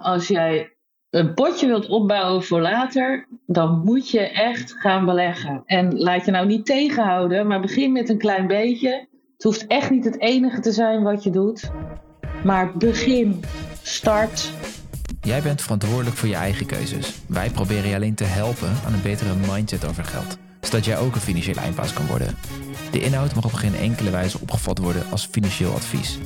Als jij een potje wilt opbouwen voor later, dan moet je echt gaan beleggen. En laat je nou niet tegenhouden, maar begin met een klein beetje. Het hoeft echt niet het enige te zijn wat je doet. Maar begin, start. Jij bent verantwoordelijk voor je eigen keuzes. Wij proberen je alleen te helpen aan een betere mindset over geld, zodat jij ook een financiële eindbaas kan worden. De inhoud mag op geen enkele wijze opgevat worden als financieel advies.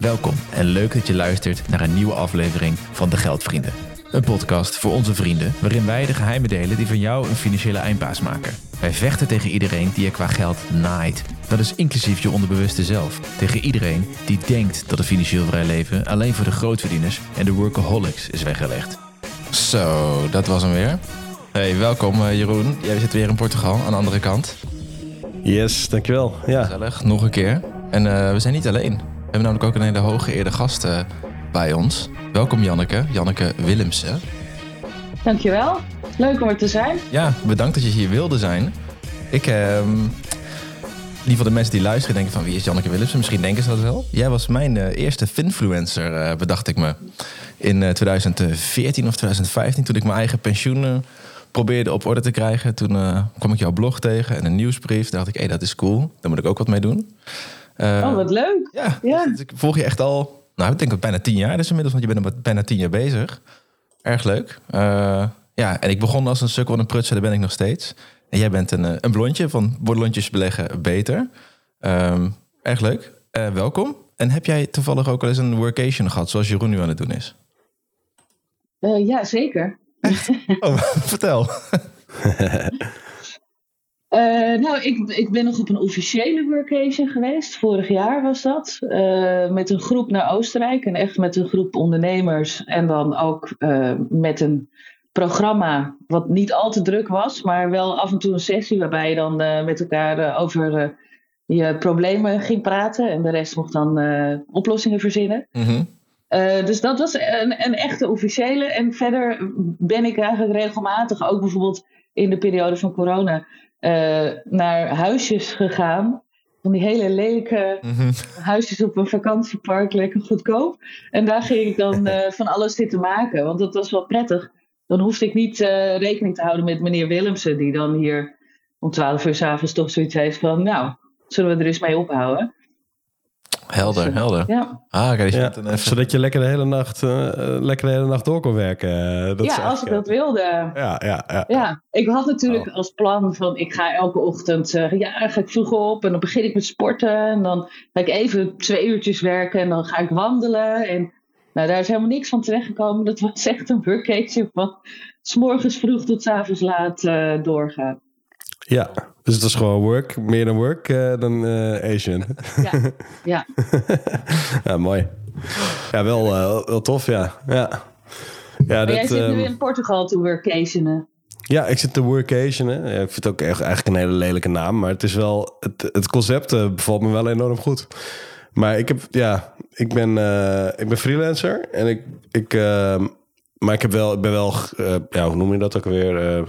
Welkom en leuk dat je luistert naar een nieuwe aflevering van De Geldvrienden. Een podcast voor onze vrienden waarin wij de geheimen delen die van jou een financiële eindbaas maken. Wij vechten tegen iedereen die je qua geld naait. Dat is inclusief je onderbewuste zelf. Tegen iedereen die denkt dat een financieel vrij leven alleen voor de grootverdieners en de workaholics is weggelegd. Zo, dat was hem weer. Hey, welkom eh, Jeroen. Jij zit weer in Portugal aan de andere kant. Yes, dankjewel. Ja. Gezellig, nog een keer. En uh, we zijn niet alleen. We hebben namelijk ook een hele hooggeëerde gast uh, bij ons. Welkom Janneke, Janneke Willemsen. Dankjewel. Leuk om er te zijn. Ja, bedankt dat je hier wilde zijn. Ik, uh, in ieder geval de mensen die luisteren denken van wie is Janneke Willemsen? Misschien denken ze dat wel. Jij was mijn uh, eerste finfluencer, uh, bedacht ik me. In 2014 of 2015, toen ik mijn eigen pensioen probeerde op orde te krijgen. Toen kwam ik jouw blog tegen en een nieuwsbrief. Daar dacht ik, hé, hey, dat is cool. Daar moet ik ook wat mee doen. Oh, wat leuk. Ja, ja. Dus ik volg je echt al, nou, ik denk bijna tien jaar dus inmiddels. Want je bent er bijna tien jaar bezig. Erg leuk. Ja, en ik begon als een sukkel en een prutser, daar ben ik nog steeds. En jij bent een, een blondje van bordelontjes beleggen beter. Um, erg leuk. Uh, welkom. En heb jij toevallig ook al eens een workation gehad, zoals Jeroen nu aan het doen is? Uh, ja, zeker. Oh, vertel. uh, nou, ik, ik ben nog op een officiële workation geweest. Vorig jaar was dat. met een groep naar Oostenrijk. En echt met een groep ondernemers. En dan ook met een programma, wat niet al te druk was, maar wel af en toe een sessie waarbij je dan met elkaar over je problemen ging praten en de rest mocht dan oplossingen verzinnen. Mm -hmm. dus dat was een, een, echte officiële. En verder ben ik eigenlijk regelmatig, ook bijvoorbeeld in de periode van corona, naar huisjes gegaan. Van die hele lelijke mm -hmm. huisjes op een vakantiepark, lekker goedkoop. En daar ging ik dan van alles zitten maken, want dat was wel prettig dan hoefde ik niet uh, rekening te houden met meneer Willemsen, die dan hier om 12 uur s'avonds toch zoiets heeft van, nou, zullen we er eens mee ophouden? Helder, dus, helder. Ja. Ah, kijk, ja, even... Zodat je lekker de hele nacht, uh, lekker de hele nacht door kon werken. Dat ja, als ik dat wilde. Ja, ja, ja. ja ik had natuurlijk oh. als plan van ik ga elke ochtend zeggen, ja, ga ik vroeg op en dan begin ik met sporten en dan ga ik even twee uurtjes werken en dan ga ik wandelen en nou, daar is helemaal niks van terechtgekomen. Dat was echt een workation van s morgens vroeg tot s avonds laat uh, doorgaan. Ja, dus het was gewoon work, meer dan work uh, dan uh, Asian. Ja, ja. ja, mooi. Ja, wel, wel tof, ja. ja. ja dat, jij zit nu in Portugal te workationen. Ja, ik zit te workationen. Ja, ik vind het ook echt, eigenlijk een hele lelijke naam. Maar het is wel, het, het concept bevalt me wel enorm goed. Maar ik heb, ja, ik ben, ik ben freelancer en ik, ik uh, maar ik heb wel, ik ben wel, ja, hoe noem je dat ook weer?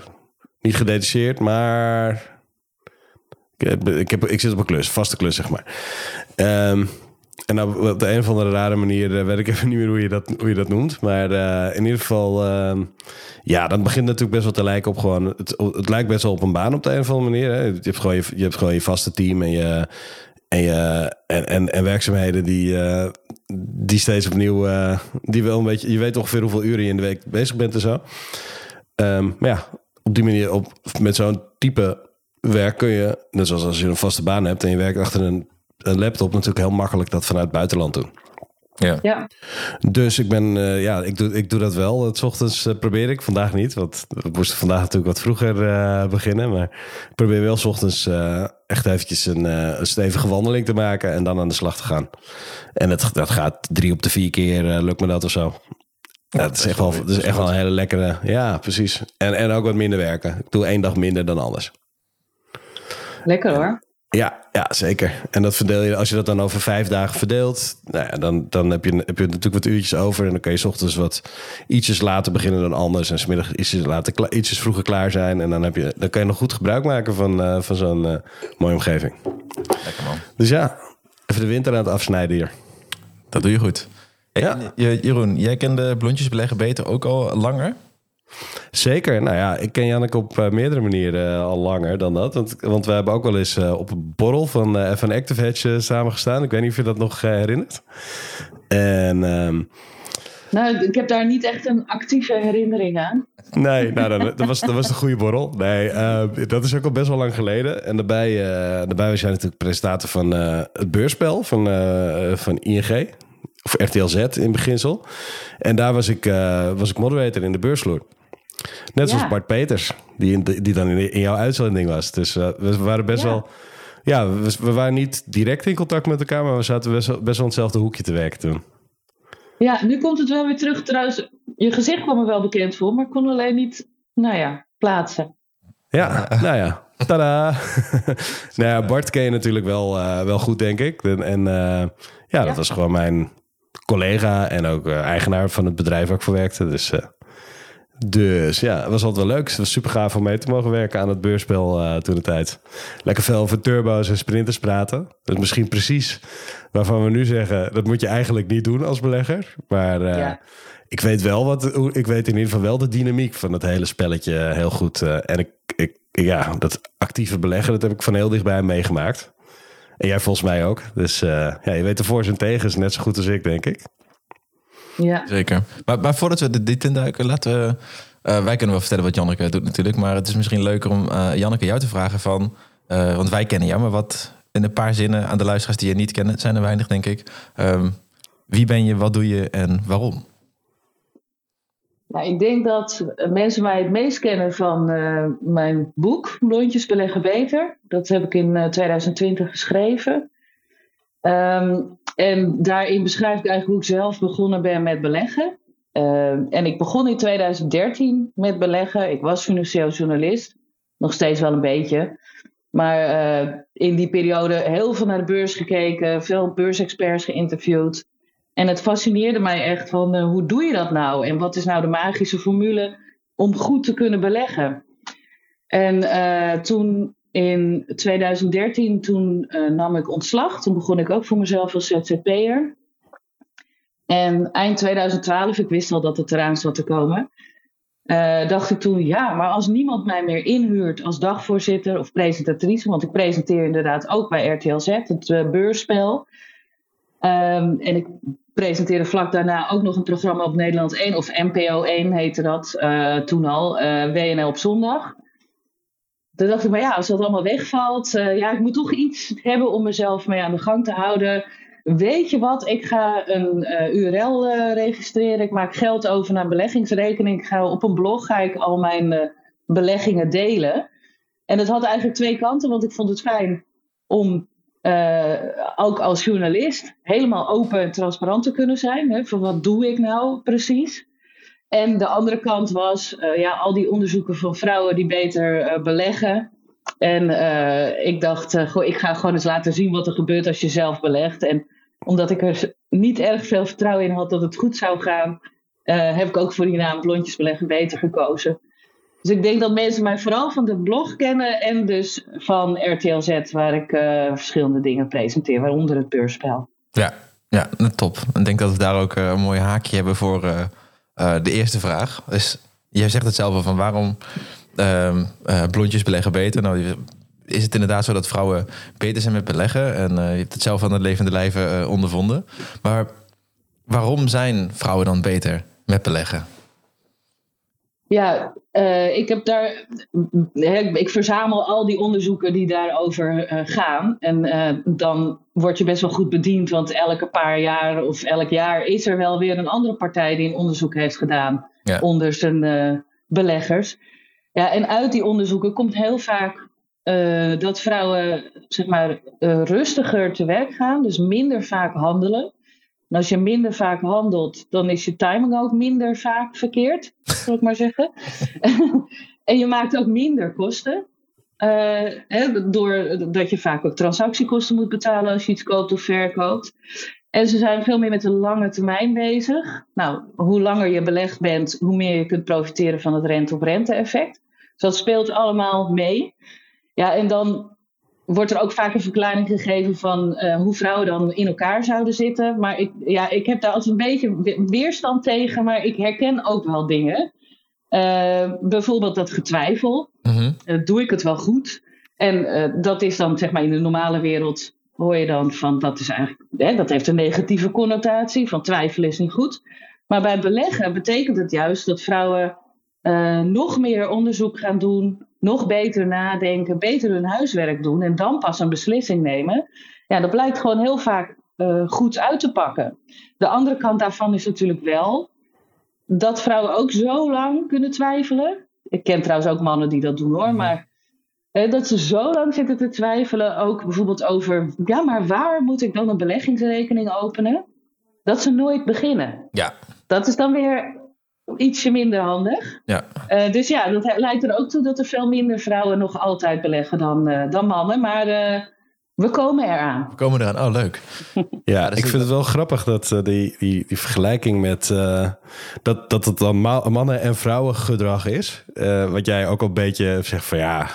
Niet gedetacheerd, maar ik, ik, heb, ik zit op een klus, vaste klus, zeg maar. Um, en nou, op de een of andere rare manier weet ik even niet meer hoe je dat, hoe je dat noemt. Maar in ieder geval, ja, dan begint natuurlijk best wel te lijken op gewoon. Het, het lijkt best wel op een baan op de een of andere manier. Hè. Je, hebt gewoon je, je hebt gewoon je vaste team en je, en, je, en, en, en werkzaamheden die, uh, die steeds opnieuw, die wel een beetje, je weet ongeveer hoeveel uren je in de week bezig bent en zo. Um, maar ja, op die manier, op, met zo'n type werk kun je, net zoals als je een vaste baan hebt en je werkt achter een, een laptop, natuurlijk heel makkelijk dat vanuit het buitenland doen. Ja. ja. Dus ik ben, uh, ja, ik doe, ik doe dat wel. Het ochtends uh, probeer ik, vandaag niet. Want we moesten vandaag natuurlijk wat vroeger uh, beginnen. Maar ik probeer wel s ochtends echt eventjes een, een, stevige wandeling te maken en dan aan de slag te gaan. En het, dat gaat drie op de vier keer, lukt me dat of zo. Ja, dat is echt wel, dat is echt wel een hele lekkere. Ja, precies. En, en ook wat minder werken. Ik doe één dag minder dan anders. Lekker hoor. Ja, ja, zeker. En dat verdeel je, als je dat dan over vijf dagen verdeelt, nou ja, dan, dan heb, je, heb je natuurlijk wat uurtjes over. En dan kun je s ochtends wat ietsjes later beginnen dan anders. En smiddag ietsjes, later, ietsjes vroeger klaar zijn. En dan, heb je, dan kan je nog goed gebruik maken van, uh, van zo'n uh, mooie omgeving. Lekker man. Dus ja, even de winter aan het afsnijden hier. Dat doe je goed. Ja. Jeroen, jij kende blondjes beleggen beter ook al langer? Zeker. Nou ja, ik ken Janneke op uh, meerdere manieren uh, al langer dan dat. Want, want we hebben ook wel eens uh, op een borrel van uh, F1 Active Hedge samengestaan. Ik weet niet of je dat nog herinnert. En... Um... Nou, ik heb daar niet echt een actieve herinnering aan. Nee, nou, dat, dat, was, dat was de goede borrel. Nee, dat is ook al best wel lang geleden. En daarbij, daarbij was jij natuurlijk presentator van het beurspel van, van ING. Of RTL Z in beginsel. En daar was ik, was ik moderator in de beursvloer. Net zoals Bart Peters, die, in, die dan in, jouw uitzending was. Dus uh, we waren best ja. wel. Ja, we, we, waren niet direct in contact met elkaar, maar we zaten best wel, best wel in hetzelfde hoekje te werken toen. Ja, nu komt het wel weer terug. Trouwens, je gezicht kwam me wel bekend voor, maar ik kon alleen niet, nou ja, plaatsen. Ja, nou ja. Tada! nou ja, Bart ken je natuurlijk wel, uh, wel goed, denk ik. En, en uh, ja, ja, dat was gewoon mijn collega en ook uh, eigenaar van het bedrijf waar ik voor werkte. Dus dus ja, het was altijd wel leuk. Het was super gaaf om mee te mogen werken aan het beurspel uh, toen de tijd. Lekker veel over turbo's en sprinters praten. Dat is misschien precies waarvan we nu zeggen... dat moet je eigenlijk niet doen als belegger. Maar ja. ik weet wel wat... Ik weet in ieder geval wel de dynamiek van het hele spelletje heel goed. En ik, ik, ja, dat actieve beleggen, dat heb ik van heel dichtbij meegemaakt. En jij volgens mij ook. Dus ja, je weet de voor's en tegens net zo goed als ik, denk ik. Ja. Zeker. Maar, maar voordat we de dit induiken, laten we... Uh, wij kunnen wel vertellen wat Janneke doet natuurlijk. Maar het is misschien leuker om uh, Janneke jou te vragen van... Uh, want wij kennen jou, maar wat in een paar zinnen aan de luisteraars die je niet kennen... zijn er weinig, denk ik. Um, wie ben je, wat doe je en waarom? Nou, ik denk dat mensen mij het meest kennen van mijn boek... Blondjes beleggen beter. Dat heb ik in 2020 geschreven. Um, en daarin beschrijf ik eigenlijk hoe ik zelf begonnen ben met beleggen. Uh, en ik begon in 2013 met beleggen. Ik was financieel journalist, nog steeds wel een beetje. Maar in die periode heel veel naar de beurs gekeken, veel beursexperts geïnterviewd. En het fascineerde mij echt van uh, hoe doe je dat nou? En wat is nou de magische formule om goed te kunnen beleggen? En uh, toen in 2013 toen uh, nam ik ontslag. Toen begon ik ook voor mezelf als ZZP'er. En eind 2012, ik wist al dat het eraan zat te komen, dacht ik toen, ja, maar als niemand mij meer inhuurt als dagvoorzitter of presentatrice, want ik presenteer inderdaad ook bij RTL Z, het beursspel. Um, en ik presenteerde vlak daarna ook nog een programma op Nederland 1, of NPO 1 heette dat toen al, WNL op zondag. Toen dacht ik, maar ja, als dat allemaal wegvalt, uh, ja, ik moet toch iets hebben om mezelf mee aan de gang te houden. Weet je wat, ik ga een URL registreren, ik maak geld over naar een beleggingsrekening, ga op een blog ga ik al mijn beleggingen delen. En dat had eigenlijk twee kanten, want ik vond het fijn om ook als journalist helemaal open en transparant te kunnen zijn. Hè, van wat doe ik nou precies? En de andere kant was uh, ja, al die onderzoeken van vrouwen die beter uh, beleggen. En ik dacht, goh, ik ga gewoon eens laten zien wat er gebeurt als je zelf belegt. En omdat ik er niet erg veel vertrouwen in had dat het goed zou gaan, heb ik ook voor die naam Blondjes Beleggen Beter gekozen. Dus ik denk dat mensen mij vooral van de blog kennen en dus van RTL Z, waar ik verschillende dingen presenteer, waaronder het beurspel. Ja, ja top. Ik denk dat we daar ook een mooi haakje hebben voor uh, de eerste vraag is, jij zegt het zelf al van waarom uh, blondjes beleggen beter? Nou, is het inderdaad zo dat vrouwen beter zijn met beleggen? En je hebt het zelf aan het levende lijve ondervonden. Maar waarom zijn vrouwen dan beter met beleggen? Ja, uh, ik heb daar. Ik verzamel al die onderzoeken die daarover uh, gaan. En uh, dan word je best wel goed bediend, want elke paar jaar of elk jaar is er wel weer een andere partij die een onderzoek heeft gedaan ja. onder zijn beleggers. Ja, en uit die onderzoeken komt heel vaak dat vrouwen zeg maar, rustiger te werk gaan, dus minder vaak handelen. En als je minder vaak handelt, dan is je timing ook minder vaak verkeerd, zal ik maar zeggen. en je maakt ook minder kosten. Uh, hè, doordat je vaak ook transactiekosten moet betalen als je iets koopt of verkoopt. En ze zijn veel meer met de lange termijn bezig. Nou, hoe langer je belegd bent, hoe meer je kunt profiteren van het rente-op-rente effect. Dus dat speelt allemaal mee. Ja, en dan wordt er ook vaak een verklaring gegeven van eh, hoe vrouwen dan in elkaar zouden zitten. Maar ik, ja, ik heb daar altijd een beetje weerstand tegen, maar ik herken ook wel dingen. Uh, bijvoorbeeld dat getwijfel. Mhm. Uh, doe ik het wel goed? En dat is dan, zeg maar, in de normale wereld hoor je dan van dat is eigenlijk, hè, dat heeft een negatieve connotatie, van twijfelen is niet goed. Maar bij beleggen betekent het juist dat vrouwen nog meer onderzoek gaan doen, nog beter nadenken, beter hun huiswerk doen en dan pas een beslissing nemen. Ja, dat blijkt gewoon heel vaak uh, goed uit te pakken. De andere kant daarvan is natuurlijk wel dat vrouwen ook zo lang kunnen twijfelen. Ik ken trouwens ook mannen die dat doen hoor, maar uh, dat ze zo lang zitten te twijfelen, ook bijvoorbeeld over, ja, maar waar moet ik dan een beleggingsrekening openen? Dat ze nooit beginnen. Ja. Dat is dan weer ietsje minder handig. Ja. Uh, dus ja, dat leidt er ook toe dat er veel minder vrouwen nog altijd beleggen dan, uh, dan mannen. Maar uh, we komen eraan. We komen eraan. Oh, leuk. ja, ik vind het wel grappig dat die, die, die vergelijking met dat, dat het dan mannen- en vrouwengedrag is. wat jij ook al een beetje zegt van ja,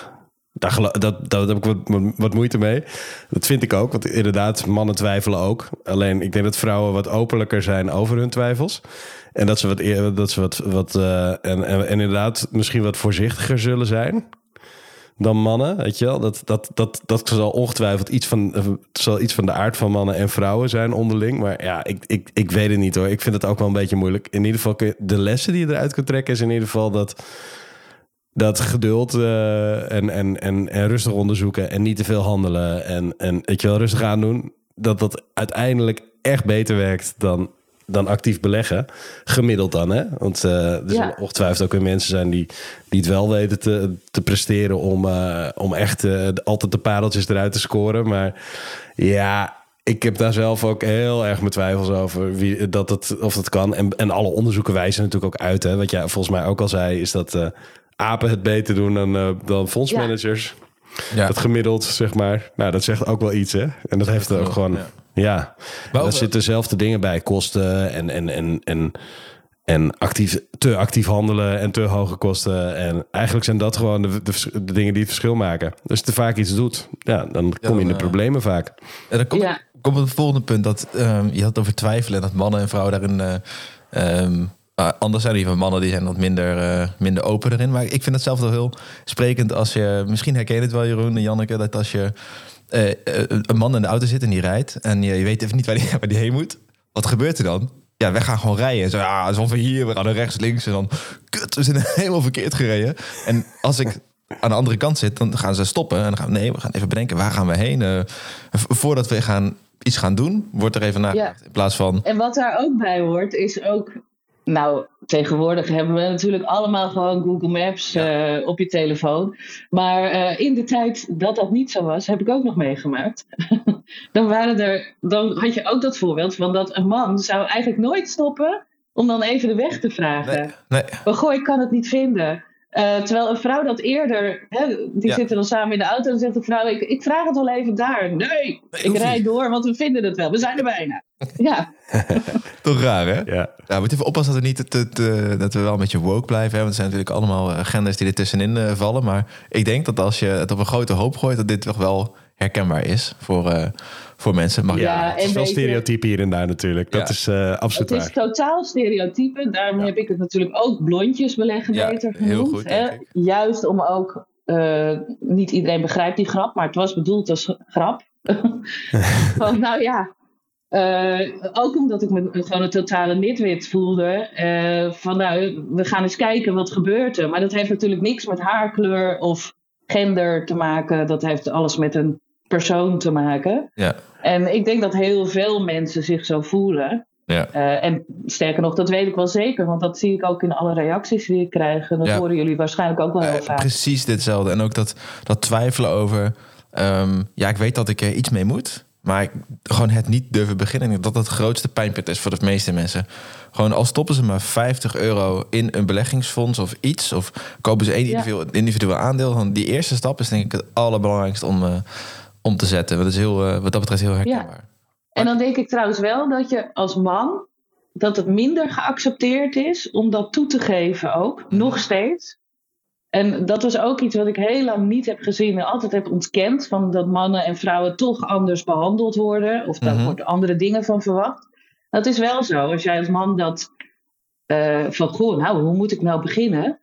daar, dat, dat heb ik wat, wat, moeite mee. Dat vind ik ook. Want inderdaad, mannen twijfelen ook. Alleen ik denk dat vrouwen wat openlijker zijn over hun twijfels. En dat ze wat, eer, dat ze wat, wat uh, en, en, inderdaad misschien wat voorzichtiger zullen zijn dan mannen. Weet je wel? Dat, dat, dat, dat zal ongetwijfeld iets van, zal iets van de aard van mannen en vrouwen zijn onderling. Maar ja, ik, ik, ik weet het niet hoor. Ik vind het ook wel een beetje moeilijk. In ieder geval, de lessen die je eruit kunt trekken, is in ieder geval dat dat geduld uh, en, en, en, en rustig onderzoeken en niet te veel handelen en, en weet je wel, rustig aandoen, dat dat uiteindelijk echt beter werkt dan, dan actief beleggen. Gemiddeld dan, hè? Want uh, er ja. zullen ongetwijfeld ook weer mensen zijn die, die het wel weten te, te presteren om, uh, om echt uh, altijd de pareltjes eruit te scoren. Maar ja, ik heb daar zelf ook heel erg mijn twijfels over wie, dat het, of dat kan. En, en alle onderzoeken wijzen natuurlijk ook uit. Hè? Wat jij volgens mij ook al zei, is dat apen het beter doen dan, uh, dan fondsmanagers. Ja. Dat gemiddeld, zeg maar. Nou, dat zegt ook wel iets, hè? En dat heeft er ook gewoon... Ja, ja. daar zitten dezelfde dingen bij. Kosten en, en, en, en, en actief, te actief handelen en te hoge kosten. En eigenlijk zijn dat gewoon de, de, de dingen die het verschil maken. Dus als je te vaak iets doet, ja, dan kom je in de problemen vaak. En dan komt ja. kom het volgende punt. Dat, um, je had het over twijfelen. En dat mannen en vrouwen daarin... Uh, um, uh, anders zijn er van mannen die zijn wat minder, uh, minder open erin. Maar ik vind het zelf wel heel sprekend als je... Misschien herken je het wel, Jeroen en Janneke... dat als je uh, een man in de auto zit en die rijdt... en je, je weet even niet waar die, waar die heen moet... wat gebeurt er dan? Ja, wij gaan gewoon rijden. Zo, ja, zo van hier, we gaan naar rechts, links. En dan, kut, we zijn helemaal verkeerd gereden. En als ik aan de andere kant zit, dan gaan ze stoppen. En dan gaan we, nee, we gaan even bedenken, waar gaan we heen? voordat we gaan iets gaan doen, wordt er even nagedacht. Ja. In plaats van... En wat daar ook bij hoort, is ook nou, tegenwoordig hebben we natuurlijk allemaal gewoon Google Maps ja. uh, op je telefoon. Maar uh, in de tijd dat dat niet zo was, heb ik ook nog meegemaakt. dan, waren er, dan had je ook dat voorbeeld van dat een man zou eigenlijk nooit stoppen om dan even de weg te vragen. Nee, nee. Maar goh, ik kan het niet vinden. Uh, terwijl een vrouw dat eerder, hè, die Ja. zitten dan samen in de auto en zegt de vrouw: ik, ik vraag het wel even daar. Nee, ik rijd door, want we vinden het wel. We zijn er bijna. Ja, Toch raar, hè? Ja. Ja, we moeten even oppassen dat we, niet te, te- dat we wel een beetje woke blijven. Hè? Want er zijn natuurlijk allemaal eh, agendas die er tussenin eh, vallen. Maar ik denk dat als je het op een grote hoop gooit... dat dit toch wel herkenbaar is voor, eh, voor mensen. Mag Ja, het is wel stereotype hier en daar natuurlijk. Dat is eh, absoluut het is waar. totaal stereotype. Daarom heb ik het natuurlijk ook blondjes beleggen beter heel genoemd. goed, hè. Juist om ook, eh, niet iedereen begrijpt die grap, maar het was bedoeld als grap. Van, nou ja, eh, ook omdat ik me gewoon een totale nitwit voelde. van nou, we gaan eens kijken wat gebeurt er. Maar dat heeft natuurlijk niks met haarkleur of gender te maken. Dat heeft alles met een persoon te maken. Ja, En ik denk dat heel veel mensen zich zo voelen. ja. Eh, en sterker nog, dat weet ik wel zeker, want dat zie ik ook in alle reacties die ik krijg. En dat Ja. horen jullie waarschijnlijk ook wel heel Eh, vaak. precies ditzelfde. En ook dat, dat twijfelen over... ehm, ja, ik weet dat ik er iets mee moet... maar ik, gewoon het niet durven beginnen... Dat dat het grootste pijnpunt is voor de meeste mensen. Gewoon al stoppen ze maar 50 euro in een beleggingsfonds of iets... of kopen ze één Ja. individueel, individueel aandeel... dan die eerste stap is denk ik het allerbelangrijkste om, eh, om te zetten. Dat is heel, eh, wat dat betreft heel herkenbaar. En dan denk ik trouwens wel dat je als man, dat het minder geaccepteerd is om dat toe te geven ook, Mhm. nog steeds. En dat was ook iets wat ik heel lang niet heb gezien en altijd heb ontkend. Van dat mannen en vrouwen toch anders behandeld worden. Of daar Mhm. worden andere dingen van verwacht. Dat is wel zo. Als jij als man dat eh, van goh, nou, hoe moet ik nou beginnen?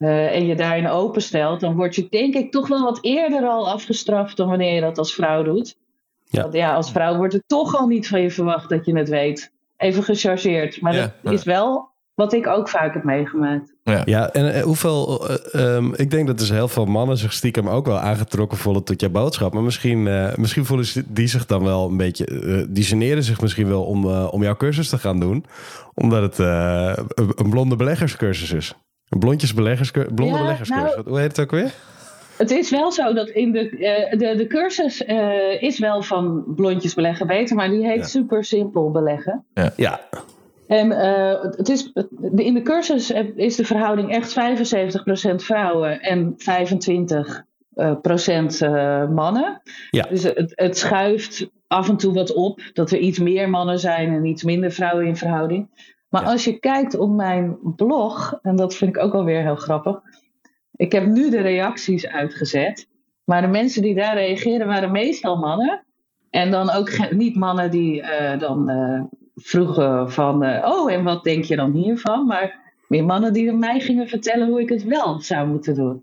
Eh, en je daarin openstelt, dan word je denk ik toch wel wat eerder al afgestraft dan wanneer je dat als vrouw doet. Ja. Want ja, als vrouw wordt er toch al niet van je verwacht dat je het weet. Even gechargeerd. Maar Ja, dat ja. is wel wat ik ook vaak heb meegemaakt. Ja, en eh, hoeveel... eh, ehm, ik denk dat dus heel veel mannen zich stiekem ook wel aangetrokken voelen tot jouw boodschap. Maar misschien, eh, misschien voelen ze- die zich dan wel een beetje... eh, die generen zich misschien wel om, eh, om jouw cursus te gaan doen. Omdat het eh, een, een blonde beleggerscursus is. Blondjes beleggerscursus. Blonde Ja, beleggerscursus. nou- Hoe heet het ook weer? Het is wel zo dat in de, eh, de, de cursus eh, is wel van blondjes beleggen beter, maar die heet Ja. super simpel beleggen. Ja, En eh, het is, de, in de cursus is de verhouding echt 75% vrouwen en 25% eh, procent, eh, mannen. Ja. Dus het, het schuift af en toe wat op, dat er iets meer mannen zijn en iets minder vrouwen in verhouding. Maar Ja. als je kijkt op mijn blog, en dat vind ik ook alweer heel grappig. Ik heb nu de reacties uitgezet. Maar de mensen die daar reageren waren meestal mannen. En dan ook niet mannen die eh, dan eh, vroegen van... eh, oh, en wat denk je dan hiervan? Maar meer mannen die mij gingen vertellen hoe ik het wel zou moeten doen.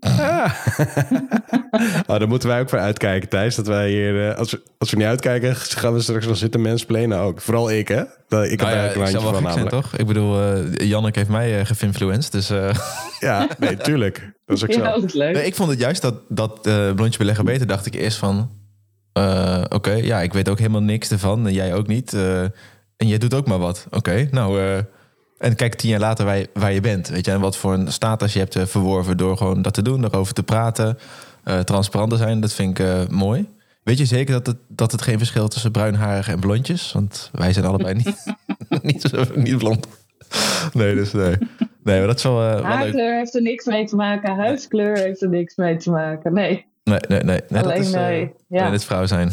oh, daar moeten wij ook voor uitkijken, Thijs. Dat wij hier, eh, als, we, als we niet uitkijken, gaan we straks nog zitten mensplenen ook. Vooral ik, hè? Dat, ik heb Nou daar ja, ook een wel van zijn, toch? Ik bedoel, eh Janneke heeft mij uh, gefinfluenced, dus... eh, Ja, nee, tuurlijk. Dat is ook zo. Ja, ook leuk. Nee, ik vond het juist dat, dat eh blondje beleggen beter. Dacht ik eerst van... eh, Oké, ja, ik weet ook helemaal niks ervan. En jij ook niet. eh, en jij doet ook maar wat. Oké, nou... en kijk tien jaar later waar je, waar je bent. Weet je, en wat voor een status je hebt eh, verworven... door gewoon dat te doen, erover te praten. eh, transparant te zijn, dat vind ik eh, mooi. Weet je zeker dat het, dat het geen verschil tussen bruinharigen en blondjes? Want wij zijn allebei niet, niet, zo- niet blond. Nee, dus nee. Nee, maar dat is wel. Haarkleur heeft er niks mee te maken. Huidskleur heeft er niks mee te maken. Nee, Nee, nee, nee. nee dat alleen is, eh, nee. Ja, alleen het vrouw zijn.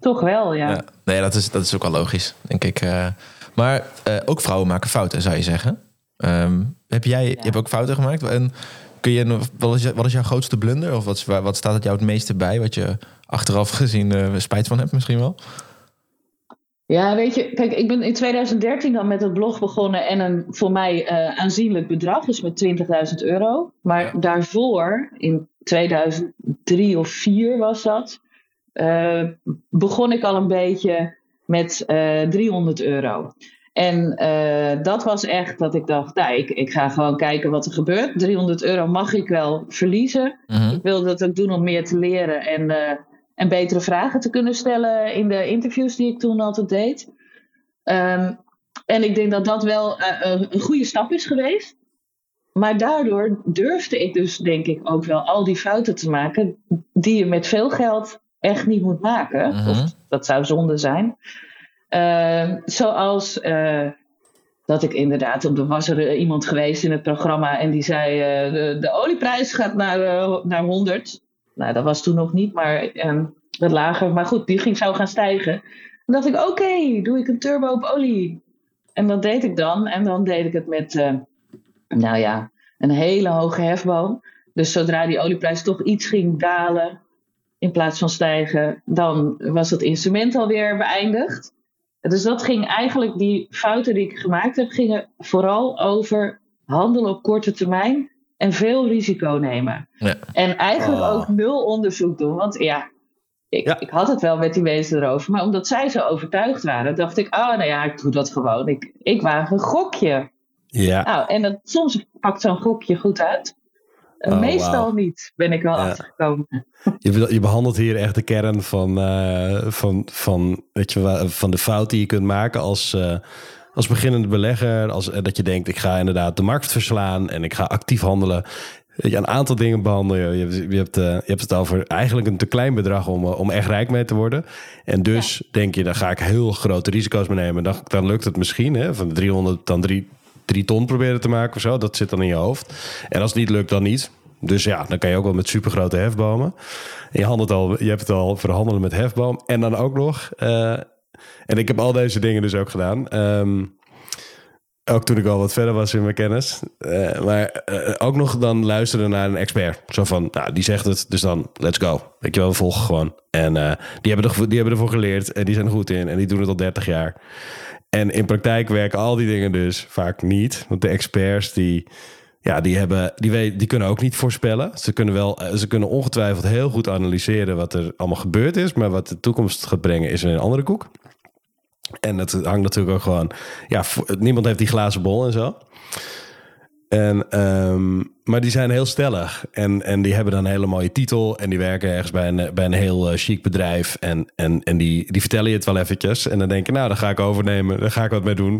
toch wel, ja. Ja. Nee, dat is, dat is ook wel logisch, denk ik. Maar eh, ook vrouwen maken fouten, zou je zeggen. Ehm, heb jij je hebt ook fouten gemaakt? En kun je, nog- wat, is, wat is jouw grootste blunder? Of wat, wat staat het jou het meeste bij? Wat je achteraf gezien eh, spijt van hebt misschien wel? Ja, weet je, kijk, ik ben in 2013 dan met het blog begonnen en een voor mij eh, aanzienlijk bedrag, dus met 20.000 euro. Maar Ja. daarvoor, in 2003 of 4 was dat, eh, begon ik al een beetje met eh 300 euro. En eh, dat was echt dat ik dacht, nou, ik, ik ga gewoon kijken wat er gebeurt. 300 euro mag ik wel verliezen. Mhm. Ik wilde dat ook doen om meer te leren en, eh, en betere vragen te kunnen stellen in de interviews die ik toen altijd deed. Ehm, en ik denk dat dat wel eh, een- goede stap is geweest. Maar daardoor durfde ik dus, denk ik, ook wel al die fouten te maken die je met veel geld echt niet moet maken. Mhm. Of dat zou zonde zijn. Ehm, zoals eh, dat ik inderdaad, op de was er eh, iemand geweest in het programma en die zei: eh, de, olieprijs gaat naar, naar 100. Nou, dat was toen nog niet, maar ehm, wat lager. Maar goed, die ging zou gaan stijgen. En dacht ik: oké, doe ik een turbo op olie. En dat deed ik dan. En dan deed ik het met, nou ja, een hele hoge hefboom. Dus zodra die olieprijs toch iets ging dalen in plaats van stijgen, dan was het instrument alweer beëindigd. Dus dat ging eigenlijk, die fouten die ik gemaakt heb, gingen vooral over handelen op korte termijn en veel risico nemen. Ja. En eigenlijk Oh. ook nul onderzoek doen. Want ja ik, Ja. ik had het wel met die mensen erover, maar omdat zij zo overtuigd waren, dacht ik, oh nou ja, ik doe dat gewoon. Ik, ik waag een gokje. Ja, Nou, en dat, soms pakt zo'n gokje goed uit. Oh, Meestal niet, ben ik wel Ja. achtergekomen. je, be- je behandelt hier echt de kern van, eh, van, van, weet je, van de fout die je kunt maken als, eh, als beginnende belegger. Als, eh, dat je denkt, ik ga inderdaad de markt verslaan en ik ga actief handelen. Je, een aantal dingen behandelen. Je, je, je, hebt, je hebt het over eigenlijk een te klein bedrag om, om echt rijk mee te worden. En dus denk je, dan ga ik heel grote risico's mee nemen. Dan, dan lukt het misschien. Hè, van de 300 dan 3, 3 ton proberen te maken of zo. Dat zit dan in je hoofd. En als het niet lukt, dan niet. Dus ja, dan kan je ook wel met supergrote hefbomen. En je, handelt al, je hebt het al verhandelen met hefboom. En dan ook nog... eh, en ik heb al deze dingen dus ook gedaan. ehm, Ook toen ik al wat verder was in mijn kennis. Eh, maar eh, ook nog dan luisteren naar een expert. Zo van, nou, die zegt het, dus dan let's go. Weet je wel, we volgen gewoon. En die, hebben er, die hebben ervoor geleerd en die zijn goed in. En die doen het al 30 jaar. En in praktijk werken al die dingen dus vaak niet. Want de experts die, ja, die, hebben, die, weet, die kunnen ook niet voorspellen. Ze kunnen, wel, ze kunnen ongetwijfeld heel goed analyseren wat er allemaal gebeurd is. Maar wat de toekomst gaat brengen is een andere koek. En het hangt natuurlijk ook gewoon... Ja, niemand heeft die glazen bol en zo. En, um, maar die zijn heel stellig. En, en die hebben dan een hele mooie titel. En die werken ergens bij een, bij een heel uh, chic bedrijf. En, en, en die, die vertellen je het wel eventjes. En dan denk je, nou, dan ga ik overnemen. Daar ga ik wat mee doen.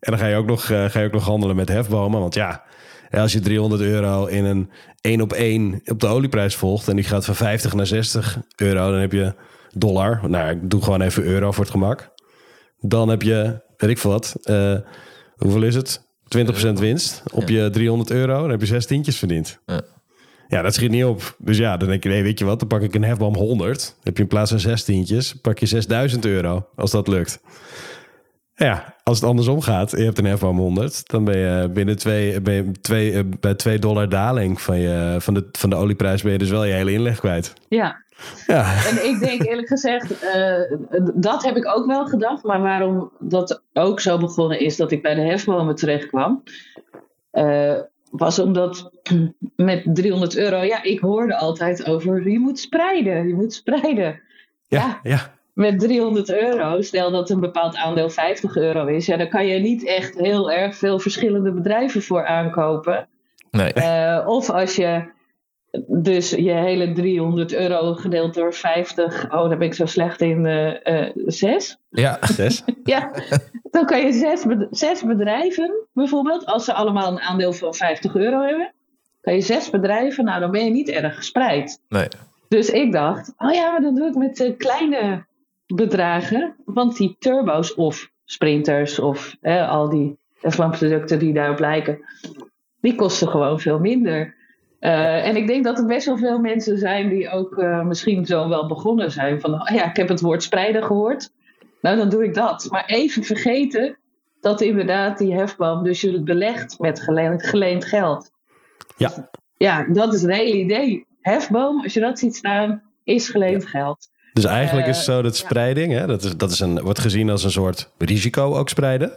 En dan ga je ook nog, uh, ga je ook nog handelen met hefbomen. Want ja, als je 300 euro in een één op één op de olieprijs volgt... en die gaat van 50 naar 60 euro, dan heb je dollar. Nou, ik doe gewoon even euro voor het gemak. Dan heb je, weet ik veel wat, uh, hoeveel is het? 20% winst op je 300 euro. Dan heb je zes tientjes verdiend. Ja. ja. dat schiet niet op. Dus ja, dan denk je, nee, weet je wat, dan pak ik een hefboom 100. Dan heb je in plaats van zes tientjes, pak je 6000 euro, als dat lukt. Ja, als het andersom gaat en je hebt een hefboom 100, dan ben je binnen twee, ben je twee, eh, bij 2 dollar daling van, je, van, de, van de olieprijs ben je dus wel je hele inleg kwijt. Ja, ja. En ik denk eerlijk gezegd, uh, dat heb ik ook wel gedacht. Maar waarom dat ook zo begonnen is dat ik bij de hefbomen terecht kwam. Uh, was omdat met 300 euro, ja, ik hoorde altijd over je moet spreiden, je moet spreiden. Ja, ja. Met 300 euro, stel dat een bepaald aandeel 50 euro is, ja, dan kan je niet echt heel erg veel verschillende bedrijven voor aankopen. Nee. Uh, of als je dus je hele 300 euro gedeeld door 50. Oh, daar ben ik zo slecht in. Uh, uh, zes? Ja, zes. ja, dan kan je zes, zes bedrijven bijvoorbeeld, als ze allemaal een aandeel van 50 euro hebben, kan je zes bedrijven, nou dan ben je niet erg gespreid. Nee. Dus ik dacht, oh ja, maar dan doe ik met uh, kleine bedragen, want die turbo's of sprinters of al die F1-producten die daarop lijken, die kosten gewoon veel minder. Uh, en ik denk dat er best wel veel mensen zijn die ook uh, misschien zo wel begonnen zijn. Van oh ja, ik heb het woord spreiden gehoord. Nou, dan doe ik dat. Maar even vergeten dat inderdaad die hefboom dus je het belegt met geleend, geleend geld. Ja. Ja, dat is het hele idee. Hefboom, als je dat ziet staan, is geleend geld. Dus eigenlijk is het zo dat spreiding, hè, dat, is, dat is een, wordt gezien als een soort risico ook spreiden.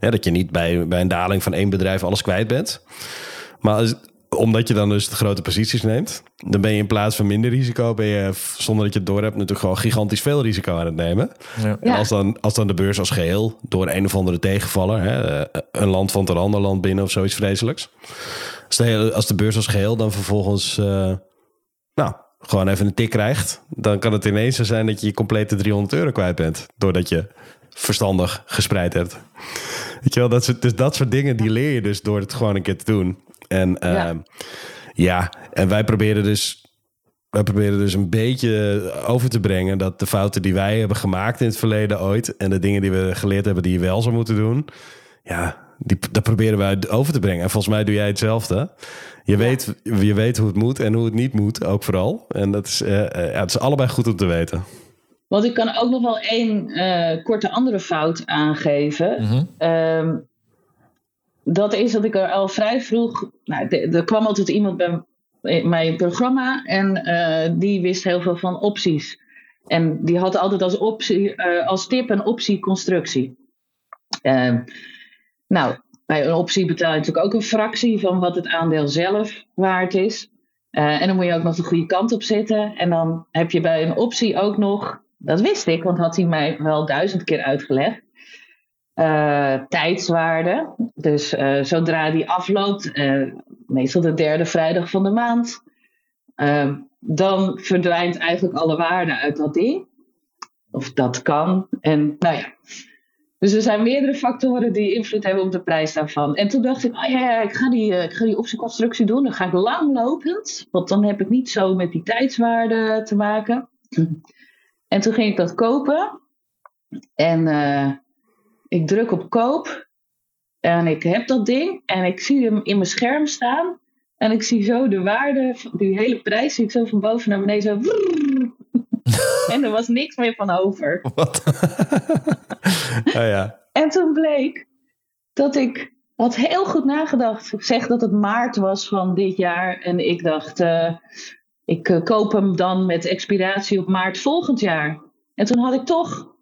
Ja, dat je niet bij, bij een daling van één bedrijf alles kwijt bent. Maar als, omdat je dan dus de grote posities neemt, dan ben je in plaats van minder risico, ben je zonder dat je het door hebt, natuurlijk gewoon gigantisch veel risico aan het nemen. Ja. En als dan, als dan de beurs als geheel door een of andere tegenvaller, hè, eh, een land van een ander land binnen of zoiets vreselijks. Als de, hele, als de beurs als geheel dan vervolgens, uh, nou, gewoon even een tik krijgt, dan kan het ineens zo zijn dat je je complete 300 euro kwijt bent. Doordat je verstandig gespreid hebt. Weet je wel, dat soort, dus dat soort dingen die leer je dus door het gewoon een keer te doen. En ja. Ehm, ja, en wij proberen dus wij proberen dus een beetje over te brengen dat de fouten die wij hebben gemaakt in het verleden ooit en de dingen die we geleerd hebben die je wel zou moeten doen, ja, die, dat proberen wij over te brengen. En volgens mij doe jij hetzelfde. Je, weet, je weet hoe het moet en hoe het niet moet, ook vooral. En dat is, uh, ja, het is allebei goed om te weten. Want ik kan ook nog wel één uh, korte andere fout aangeven. Mm dat is dat ik er al vrij vroeg. Nou, er kwam altijd iemand bij mijn programma en uh, die wist heel veel van opties. En die had altijd als, optie, uh, als tip een optieconstructie. Uh, nou, bij een optie betaal je natuurlijk ook een fractie van wat het aandeel zelf waard is. en dan moet je ook nog de goede kant op zitten. En dan heb je bij een optie ook nog, dat wist ik, want had hij mij wel duizend keer uitgelegd uh, tijdswaarde. Dus uh, zodra die afloopt, uh, meestal de derde vrijdag van de maand, dan verdwijnt eigenlijk alle waarde uit dat ding. Of dat kan. En nou ja. Dus er zijn meerdere factoren die invloed hebben op de prijs daarvan. En toen dacht ik, oh ja, ja ik, ga die, ik ga die optieconstructie doen. Dan ga ik langlopend, want dan heb ik niet zo met die tijdswaarde te maken. En toen ging ik dat kopen. En ik druk op koop en ik heb dat ding en ik zie hem in mijn scherm staan. En ik zie zo de waarde, die hele prijs, zie ik zo van boven naar beneden zo. en er was niks meer van over. Wat? oh ja. En toen bleek dat ik had heel goed nagedacht. Ik zeg dat het maart was van dit jaar. En ik dacht, uh, ik uh, koop hem dan met expiratie op maart volgend jaar. En toen had ik toch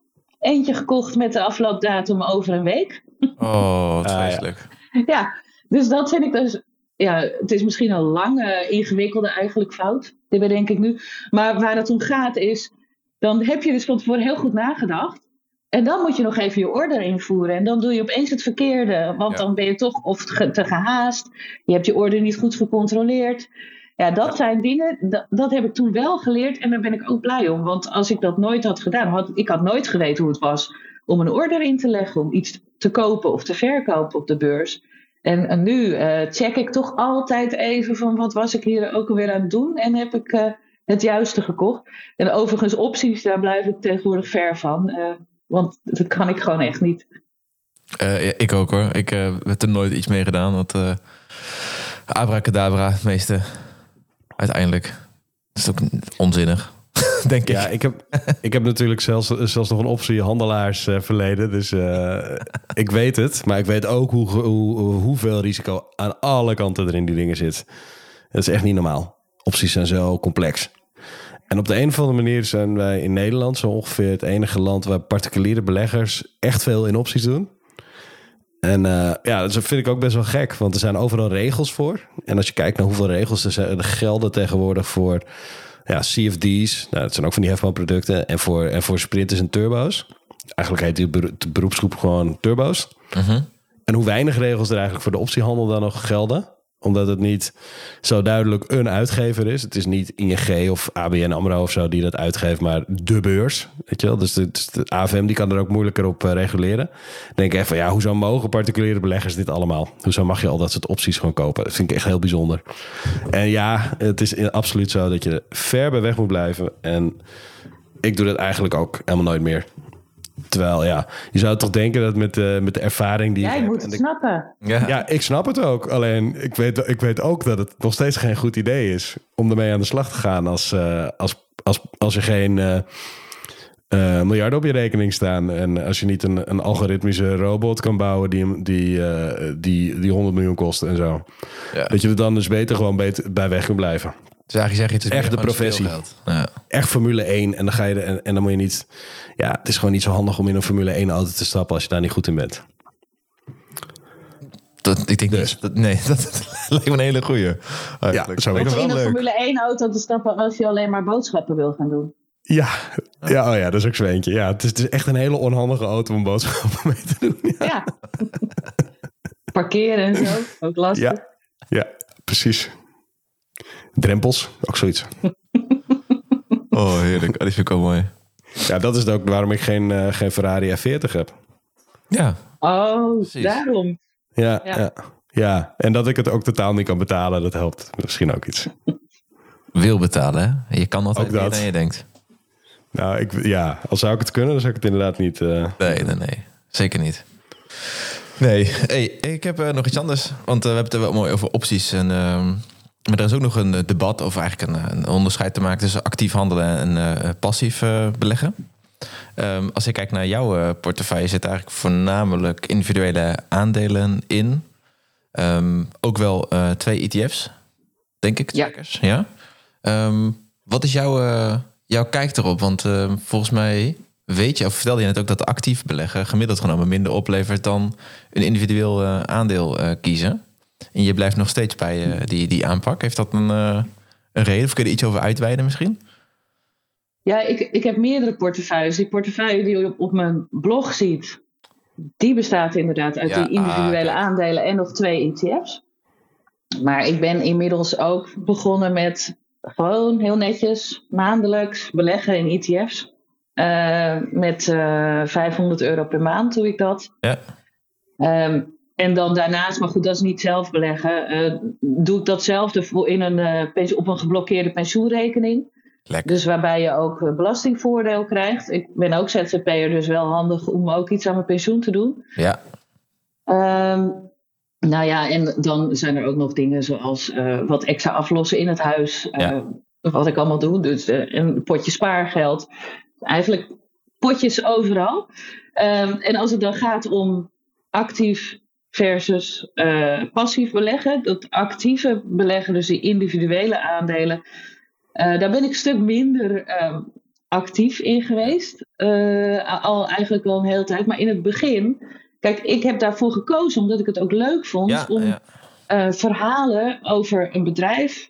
eentje gekocht met de afloopdatum over een week. Oh, wat vreselijk. ja. ja, dus dat vind ik dus... Ja, het is misschien een lange, ingewikkelde eigenlijk fout. Dit bedenk ik nu. Maar waar het om gaat is... Dan heb je dus van tevoren heel goed nagedacht. En dan moet je nog even je order invoeren. En dan doe je opeens het verkeerde. Want dan ben je toch of te gehaast. Je hebt je order niet goed gecontroleerd. Ja, dat zijn dingen, dat, dat, heb ik toen wel geleerd. En daar ben ik ook blij om. Want als ik dat nooit had gedaan, had ik had nooit geweten hoe het was om een order in te leggen. Om iets te kopen of te verkopen op de beurs. En, en nu uh, check ik toch altijd even van wat was ik hier ook alweer aan het doen. En heb ik uh, het juiste gekocht. En overigens opties, daar blijf ik tegenwoordig ver van. Uh, want dat kan ik gewoon echt niet. Ja, ik ook hoor. Ik heb er nooit iets mee gedaan. Dat uh, abracadabra, het meeste. Uiteindelijk. Dat is ook onzinnig. Denk ik. Ja, ik heb, ik heb natuurlijk zelfs, zelfs nog een optie handelaars verleden. Dus ik weet het. Maar ik weet ook hoe, hoe, hoeveel risico aan alle kanten er in die dingen zit. Dat is echt niet normaal. Opties zijn zo complex. En op de een of andere manier zijn wij in Nederland zo ongeveer het enige land waar particuliere beleggers echt veel in opties doen. En uh, ja, dat vind ik ook best wel gek, want er zijn overal regels voor. En als je kijkt naar hoeveel regels er, zijn, er gelden tegenwoordig voor ja, CFD's, nou, dat zijn ook van die hefboomproducten, en voor, en voor sprinters en turbo's. Eigenlijk heet die beroepsgroep gewoon turbo's. Uh -huh. En hoe weinig regels er eigenlijk voor de optiehandel dan nog gelden omdat het niet zo duidelijk een uitgever is. Het is niet ING of ABN AMRO of zo die dat uitgeeft, maar de beurs. Weet je wel? Dus de, dus de AFM die kan er ook moeilijker op uh, reguleren. Denk echt van ja, hoezo mogen particuliere beleggers dit allemaal? Hoezo mag je al dat soort opties gewoon kopen? Dat vind ik echt heel bijzonder. En ja, het is absoluut zo dat je ver bij weg moet blijven. En ik doe dat eigenlijk ook helemaal nooit meer. Terwijl, ja, je zou toch denken dat met de, met de ervaring die. Ja, je moet het snappen. Ja. ja, ik snap het ook. Alleen, ik weet, ik weet ook dat het nog steeds geen goed idee is om ermee aan de slag te gaan als, uh, als, als, als je geen uh, uh, miljarden op je rekening staan. En als je niet een, een algoritmische robot kan bouwen die, die, die, die 100 miljoen kost en zo. Ja. Dat je er dan dus beter gewoon beter bij weg kunt blijven. Dus eigenlijk zeg je het is echt de professie. Ja. Echt Formule 1 en dan ga je er, en, en dan moet je niet. Ja, het is gewoon niet zo handig om in een Formule 1 auto te stappen als je daar niet goed in bent. Dat, ik denk dus. dat, nee, dat, dat, lijkt me een hele goeie. Ja, zou ik in een Formule 1 auto te stappen als je alleen maar boodschappen wil gaan doen. Ja, ja, oh ja, dat is ook zo eentje. Ja, het is, het is echt een hele onhandige auto om boodschappen mee te doen. Ja. ja. Parkeren en zo, ook lastig. Ja, ja precies. Drempels, ook zoiets. oh, heerlijk. Oh, die vind ik ook mooi. Ja, dat is ook waarom ik geen, uh, geen Ferrari F40 heb. Ja. Oh, Precies. daarom. Ja, ja, ja. Ja, en dat ik het ook totaal niet kan betalen, dat helpt misschien ook iets. Wil betalen, hè? Je kan altijd meer dan je denkt. Nou, ik, ja, als zou ik het kunnen, dan zou ik het inderdaad niet... Uh... Nee, nee, nee. Zeker niet. Nee, hey, ik heb uh, nog iets anders. Want uh, we hebben het er wel mooi over opties en... Maar er is ook nog een debat over eigenlijk een, een onderscheid te maken tussen actief handelen en uh, passief uh, beleggen. Um, als ik kijk naar jouw uh, portefeuille, zit eigenlijk voornamelijk individuele aandelen in. Um, ook wel twee ETF's, denk ik. Ja. ja? Um, wat is jouw, jouw kijk erop? Want volgens mij weet je, of vertelde je net ook dat actief beleggen gemiddeld genomen minder oplevert dan een individueel aandeel kiezen. En je blijft nog steeds bij uh, die, die aanpak. Heeft dat een, uh, een reden? Of kun je er iets over uitweiden misschien? Ja, ik, ik heb meerdere portefeuilles. Die portefeuille die je op, op mijn blog ziet, die bestaat inderdaad uit ja, die individuele ah, aandelen en nog twee ETF's. Maar ik ben inmiddels ook begonnen met gewoon heel netjes maandelijks beleggen in ETF's. Uh, met 500 euro per maand doe ik dat. Ja. Um, en dan daarnaast, maar goed, dat is niet zelf beleggen, uh, doe ik datzelfde in een, uh, op een geblokkeerde pensioenrekening. Lekker. Dus waarbij je ook eh, belastingvoordeel krijgt. Ik ben ook ZZP'er, dus wel handig om ook iets aan mijn pensioen te doen. Ja. Um, nou ja, en dan zijn er ook nog dingen zoals uh, wat extra aflossen in het huis. Ja. wat ik allemaal doe. Dus een potje spaargeld. Eigenlijk potjes overal. Um, en als het dan gaat om actief versus uh, passief beleggen. Dat actieve beleggen, dus die individuele aandelen, uh, daar ben ik een stuk minder uh, actief in geweest. al eigenlijk al een hele tijd. Maar in het begin, kijk, ik heb daarvoor gekozen omdat ik het ook leuk vond Ja, om ja. verhalen over een bedrijf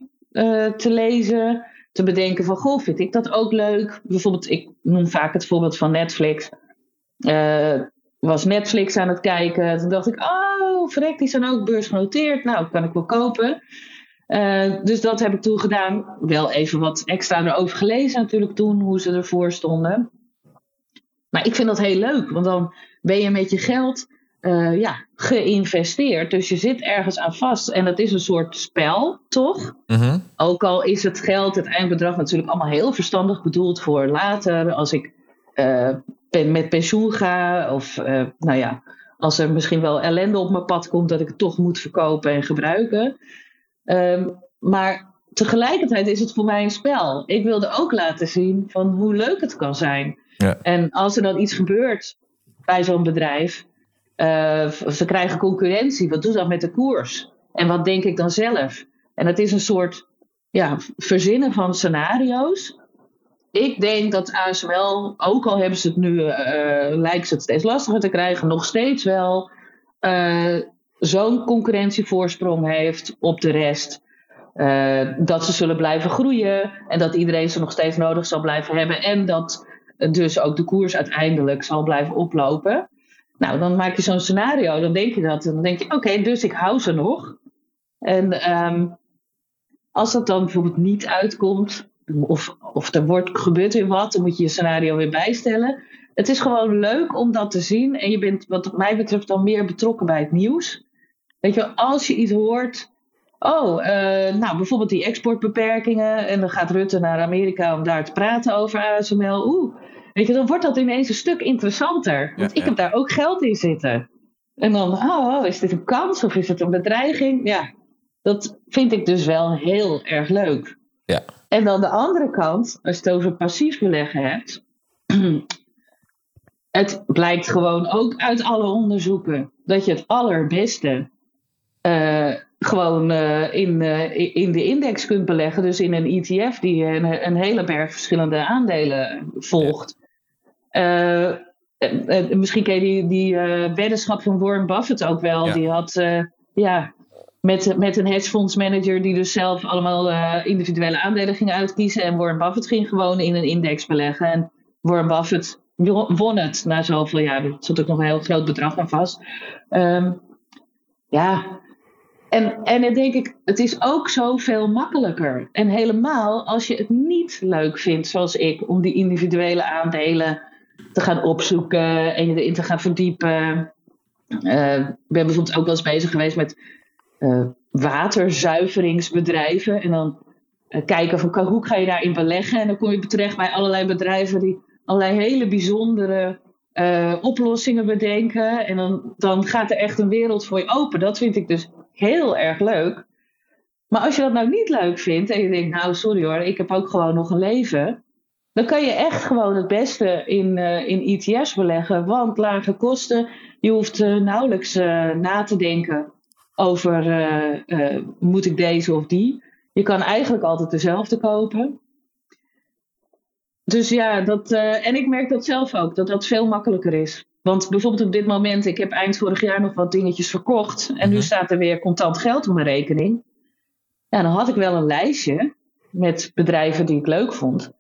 te lezen. Te bedenken van, goh, vind ik dat ook leuk? Bijvoorbeeld, ik noem vaak het voorbeeld van Netflix. Eh, was Netflix aan het kijken. Toen dacht ik, oh, verrek, die zijn ook beursgenoteerd. Nou, kan ik wel kopen. Eh, dus dat heb ik toen gedaan. Wel even wat extra erover gelezen natuurlijk toen, hoe ze ervoor stonden. Maar ik vind dat heel leuk, want dan ben je met je geld uh, ja, geïnvesteerd. Dus je zit ergens aan vast. En dat is een soort spel, toch? Mhm. Ook al is het geld, het eindbedrag natuurlijk allemaal heel verstandig bedoeld voor later. Als ik uh, met pensioen ga. Of uh, nou ja, als er misschien wel ellende op mijn pad komt dat ik het toch moet verkopen en gebruiken. Um, maar tegelijkertijd is het voor mij een spel. Ik wilde ook laten zien van hoe leuk het kan zijn. Ja. En als er dan iets gebeurt bij zo'n bedrijf. Uh, ze krijgen concurrentie. Wat doet dat met de koers? En wat denk ik dan zelf? En het is een soort ja, verzinnen van scenario's. Ik denk dat ASML, ook al hebben ze het nu, uh, lijkt ze het steeds lastiger te krijgen, nog steeds wel uh, zo'n concurrentievoorsprong heeft op de rest. Dat ze zullen blijven groeien en dat iedereen ze nog steeds nodig zal blijven hebben. En dat dus ook de koers uiteindelijk zal blijven oplopen. Nou, dan maak je zo'n scenario, dan denk je dat. Dan denk je, oké, dus ik hou ze nog. En um, als dat dan bijvoorbeeld niet uitkomt, of, of er wordt, gebeurt weer wat, dan moet je je scenario weer bijstellen. Het is gewoon leuk om dat te zien. En je bent, wat mij betreft, dan meer betrokken bij het nieuws. Weet je, als je iets hoort. Oh, uh, nou bijvoorbeeld die exportbeperkingen. En dan gaat Rutte naar Amerika om daar te praten over ASML. Oeh, weet je, dan wordt dat ineens een stuk interessanter. Want Ja, ik heb daar ook geld in zitten. En dan, oh, is dit een kans of is het een bedreiging? Ja, dat vind ik dus wel heel erg leuk. Ja. En dan de andere kant, als je het over passief beleggen hebt. het blijkt gewoon ook uit alle onderzoeken dat je het allerbeste uh, gewoon uh, in, uh, in de index kunt beleggen. Dus in een ETF die een, een hele berg verschillende aandelen volgt. Ja. misschien ken je die, die weddenschap van Warren Buffett ook wel. Ja. Die had ja, met, met een hedgefondsmanager die dus zelf allemaal uh, individuele aandelen ging uitkiezen. En Warren Buffett ging gewoon in een index beleggen. En Warren Buffett won het na zoveel jaar. Er zat ook nog een heel groot bedrag aan vast. Um, ja, en, en dan denk ik, het is ook zoveel makkelijker. En helemaal als je het niet leuk vindt, zoals ik, om die individuele aandelen te gaan opzoeken en je erin te gaan verdiepen. Uh, ik ben bijvoorbeeld ook wel eens bezig geweest met waterzuiveringsbedrijven. En dan uh, kijken van hoe ga je daarin beleggen. En dan kom je terecht bij allerlei bedrijven die allerlei hele bijzondere uh, oplossingen bedenken. En dan, dan gaat er echt een wereld voor je open. Dat vind ik dus heel erg leuk. Maar als je dat nou niet leuk vindt en je denkt, nou sorry hoor, ik heb ook gewoon nog een leven. Dan kan je echt gewoon het beste in, uh, in ETF's beleggen. Want lage kosten, je hoeft nauwelijks na te denken over uh, moet ik deze of die. Je kan eigenlijk altijd dezelfde kopen. Dus ja, dat, uh, en ik merk dat zelf ook, dat dat veel makkelijker is. Want bijvoorbeeld op dit moment, ik heb eind vorig jaar nog wat dingetjes verkocht. En nu staat er weer contant geld op mijn rekening. Ja, dan had ik wel een lijstje met bedrijven die ik leuk vond.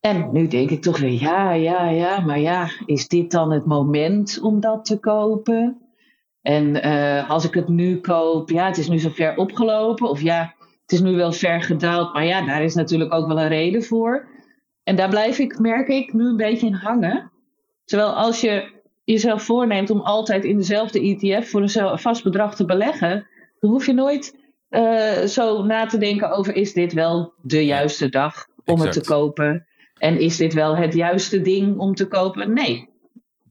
En nu denk ik toch weer, ja, ja, ja, maar ja, is dit dan het moment om dat te kopen? En uh, als ik het nu koop, ja, het is nu zo ver opgelopen. Of ja, het is nu wel ver gedaald. Maar ja, daar is natuurlijk ook wel een reden voor. En daar blijf ik, merk ik, nu een beetje in hangen. Terwijl als je jezelf voorneemt om altijd in dezelfde ETF voor een vast bedrag te beleggen, dan hoef je nooit uh, zo na te denken over is dit wel de juiste dag om Exact. het te kopen? En is dit wel het juiste ding om te kopen? Nee.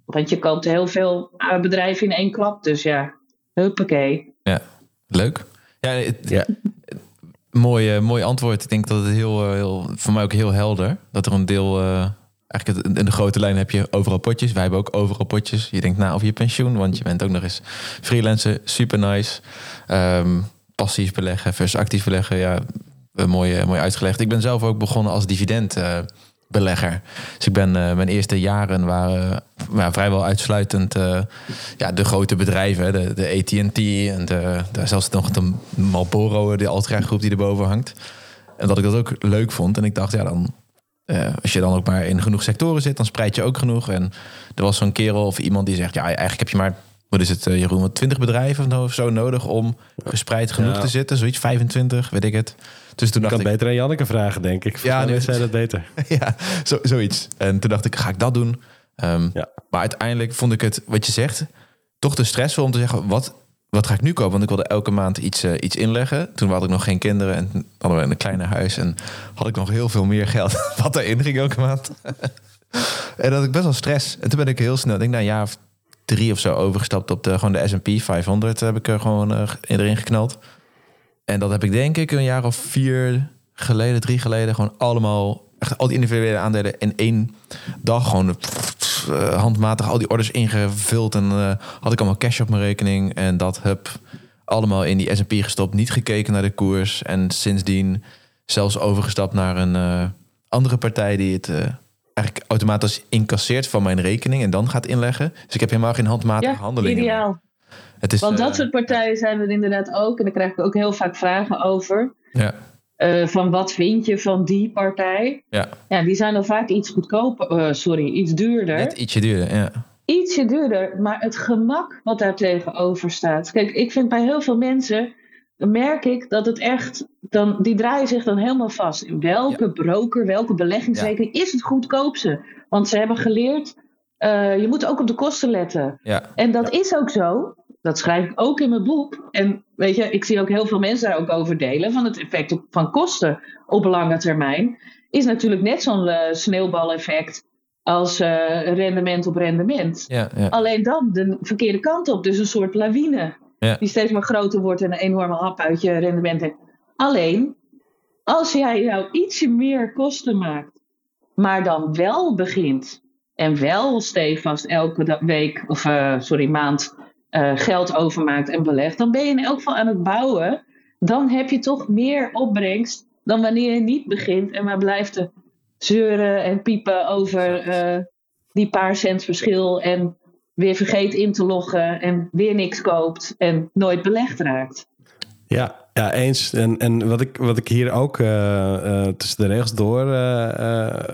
Want je koopt heel veel uh, bedrijven in één klap. Dus ja, huppakee. Ja, leuk. Ja, het, Ja. mooi, eh, mooi antwoord. Ik denk dat het heel, eh, heel, voor mij ook heel helder. Dat er een deel eh, eigenlijk het- in de grote lijn heb je overal potjes. Wij hebben ook overal potjes. Je denkt na over je pensioen, want je bent ook nog eens freelancer. Super nice. Ehm, passief beleggen versus actief beleggen. Ja, eh, mooi, eh, mooi uitgelegd. Ik ben zelf ook begonnen als dividendbelegger. dus ik ben eh, mijn eerste jaren waren vrijwel uitsluitend eh, ja, de grote bedrijven. hè, De, de AT&T en de, de, zelfs nog de Marlboro, de Altra groep die erboven hangt. En dat ik dat ook leuk vond. En ik dacht, ja, dan eh, als je dan ook maar in genoeg sectoren zit, dan spreid je ook genoeg. En er was zo'n kerel of iemand die zegt: Ja, eigenlijk heb je maar, wat is het, Jeroen, wat 20 bedrijven of zo nodig om gespreid genoeg Ja. te zitten. Zoiets 25, weet ik het. Dus toen Ik dacht kan ik, beter aan Janneke vragen, denk ik. Ja, nu zei dat beter. ja, zo, zoiets. En toen dacht ik, ga ik dat doen? Ehm, Ja. Maar uiteindelijk vond ik het, wat je zegt, toch te stressvol om te zeggen, wat, wat ga ik nu kopen? Want ik wilde elke maand iets, eh, iets inleggen. Toen had ik nog geen kinderen en hadden we een kleine huis. En had ik nog heel veel meer geld wat erin ging elke maand. en dat had ik best wel stress. En toen ben ik heel snel, denk na een jaar of drie of zo overgestapt op de, gewoon de S&P 500. Heb ik er gewoon eh, erin geknald. En dat heb ik denk ik een jaar of vier geleden, drie geleden, gewoon allemaal, echt al die individuele aandelen in één dag gewoon eh, handmatig al die orders ingevuld. En eh, had ik allemaal cash op mijn rekening. En dat heb allemaal in die S&P gestopt, niet gekeken naar de koers. En sindsdien zelfs overgestapt naar een eh, andere partij die het... Eigenlijk automatisch incasseert van mijn rekening en dan gaat inleggen. Dus ik heb helemaal geen handmatige Ja, handelingen. meer. ideaal. Het is, Want dat eh, soort partijen zijn er inderdaad ook. En daar krijg ik ook heel vaak vragen over. Ja, Eh, van wat vind je van die partij? ja, Ja, die zijn dan vaak iets goedkoper. eh, sorry, iets duurder. net ietsje duurder. Ja. Ietsje duurder, maar het gemak wat daar tegenover staat. Kijk, ik vind bij heel veel mensen, merk ik dat het echt, dan, die draaien zich dan helemaal vast. In welke broker, welke beleggingsrekening is het goedkoopste? Want ze hebben geleerd, je moet ook op de kosten letten. Ja, En dat is ook zo. Dat schrijf ik ook in mijn boek. En weet je, ik zie ook heel veel mensen daar ook over delen. Van het effect van kosten op lange termijn. Is natuurlijk net zo'n eh, sneeuwbaleffect als eh, rendement op rendement. ja, ja. Alleen dan de verkeerde kant op. Dus een soort lawine. Ja. Die steeds maar groter wordt en een enorme hap uit je rendement heeft. Alleen, als jij nou ietsje meer kosten maakt. Maar dan wel begint. En wel stevast elke week of eh, sorry, maand eh, geld overmaakt en belegt. Dan ben je in elk geval aan het bouwen. Dan heb je toch meer opbrengst dan wanneer je niet begint en maar blijft te zeuren en piepen over eh, die paar cent verschil. En weer vergeet in te loggen en weer niks koopt en nooit belegd raakt. Ja, ja eens. En, en wat, ik, wat ik hier ook eh, eh, tussen de regels door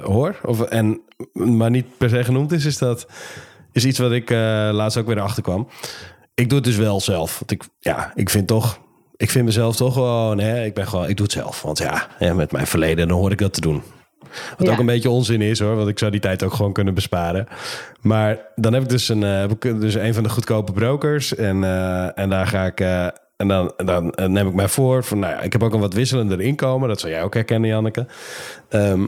hoor, of, en, maar niet per se genoemd is, is dat is iets wat ik eh, laatst ook weer achter kwam. Ik doe het dus wel zelf. Want ik, ja, ik vind toch, ik vind mezelf toch gewoon, hè, ik ben gewoon, ik doe het zelf. Want ja, met mijn verleden dan hoor ik dat te doen. Wat Ja. ook een beetje onzin is hoor, want ik zou die tijd ook gewoon kunnen besparen. Maar dan heb ik dus een, eh, heb ik dus een van de goedkope brokers. En, eh, en daar ga ik. eh, en dan, dan neem ik mij voor. Van, nou ja, ik heb ook een wat wisselender inkomen. Dat zou jij ook herkennen, Janneke. Ehm,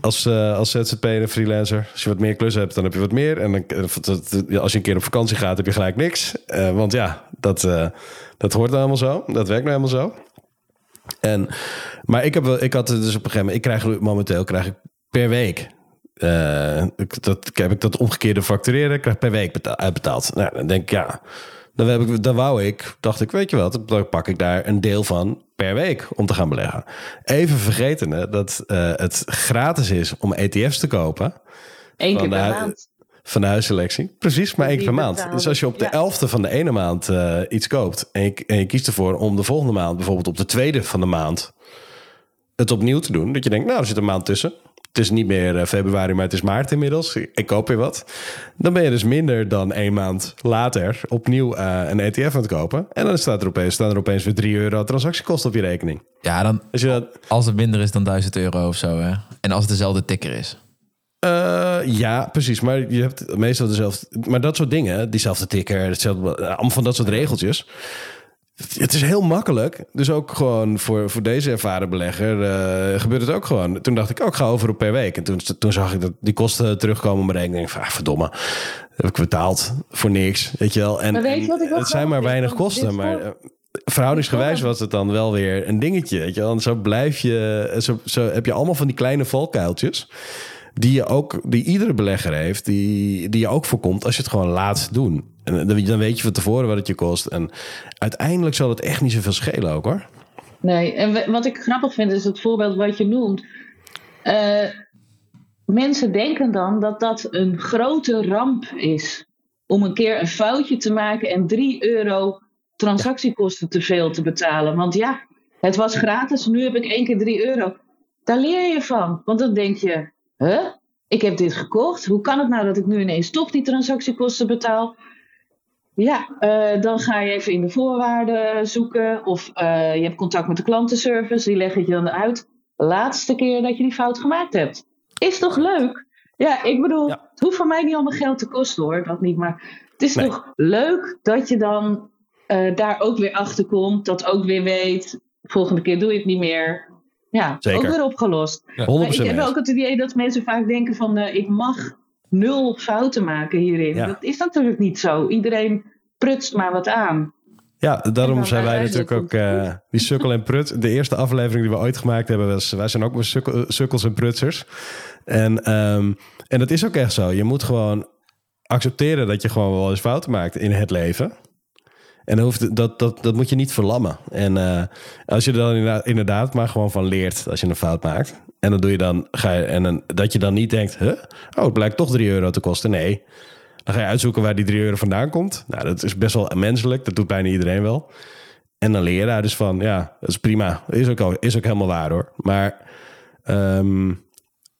als, eh als ZZP'er, freelancer. Als je wat meer klus hebt, dan heb je wat meer. En dan, eh, als je een keer op vakantie gaat, heb je gelijk niks. Eh, want ja, dat, dat hoort nou helemaal zo. Dat werkt nou helemaal zo. En, maar ik, heb, ik had dus op een gegeven moment... Ik krijg momenteel krijg ik per week... dat, heb ik dat omgekeerde factureren. Krijg per week beta- uitbetaald. Nou, dan denk ik, ja... Dan, heb ik, dan wou ik, dacht ik, weet je wat, dan pak ik daar een deel van per week om te gaan beleggen. Even vergeten dat eh, het gratis is om ETF's te kopen Eén keer per maand. van de huisselectie. Precies, maar één keer per maand. Dus als je op de Ja. elfde van de ene maand eh, iets koopt en je, en je kiest ervoor om de volgende maand, bijvoorbeeld op de tweede van de maand, het opnieuw te doen. Dat je denkt, nou, er zit een maand tussen. Het is niet meer eh, februari, maar het is maart inmiddels. Ik koop weer wat. Dan ben je dus minder dan één maand later opnieuw eh, een ETF aan het kopen. En dan staat er opeens, staan er opeens weer 3 euro transactiekosten op je rekening. Ja, dan, Als je dat, als het minder is dan 1000 euro of zo. Hè? En als het dezelfde ticker is. Eh, ja, precies. Maar je hebt meestal dezelfde. Maar dat soort dingen, diezelfde ticker, hetzelfde, allemaal van dat soort regeltjes. Het is heel makkelijk. Dus ook gewoon voor, voor deze ervaren belegger eh, gebeurt het ook gewoon. Toen dacht ik ook, ga over op per week. En toen, toen zag ik dat die kosten terugkomen op mijn rekening. Van, ah, verdomme, heb ik betaald voor niks. Weet je wel. En, Maar weet je wat ik wel het zijn maar weinig kosten. Maar eh, verhoudingsgewijs was het dan wel weer een dingetje. Weet je wel. En zo blijf je, zo, zo heb je allemaal van die kleine valkuiltjes. Die, je ook, die iedere belegger heeft, die, die je ook voorkomt als je het gewoon laat doen. En dan weet je van tevoren wat het je kost. En uiteindelijk zal het echt niet zoveel schelen ook hoor. Nee, en wat ik grappig vind is het voorbeeld wat je noemt. Uh, mensen denken dan dat dat een grote ramp is. Om een keer een foutje te maken en 3 euro transactiekosten te veel te betalen. Want ja, het was gratis, nu heb ik één keer 3 euro. Daar leer je van. Want dan denk je, huh? Ik heb dit gekocht. Hoe kan het nou dat ik nu ineens toch die transactiekosten betaal? Ja, uh, dan ga je even in de voorwaarden zoeken. Of uh, je hebt contact met de klantenservice, die leggen het je dan uit. Laatste keer dat je die fout gemaakt hebt. Is toch leuk? Ja, ik bedoel, het hoeft voor mij niet allemaal geld te kosten hoor, dat niet. Maar het is toch leuk dat je dan uh, daar ook weer achter komt. Dat ook weer weet, volgende keer doe je het niet meer. Ja, Zeker. ook weer opgelost. Ja, maar ik heb ook het idee dat mensen vaak denken van, uh, ik mag nul fouten maken hierin. Dat is natuurlijk niet zo. Iedereen prutst maar wat aan. Ja, daarom zijn wij natuurlijk ook uh, die sukkel en prut. De eerste aflevering die we ooit gemaakt hebben was... wij zijn ook sukkel, sukkels en prutsers. En, um, en dat is ook echt zo. Je moet gewoon accepteren dat je gewoon wel eens fouten maakt in het leven. En hoeft, dat, dat, dat moet je niet verlammen. En uh, als je er dan inderdaad, maar gewoon van leert als je een fout maakt. En dan doe je dan, ga je, en dat je dan niet denkt, huh? oh, het blijkt toch 3 euro te kosten. Nee, dan ga je uitzoeken waar die 3 euro vandaan komt. Nou, dat is best wel menselijk. Dat doet bijna iedereen wel. En dan leer je daar dus van, ja, dat is prima. Is ook, is ook helemaal waar hoor. Maar um,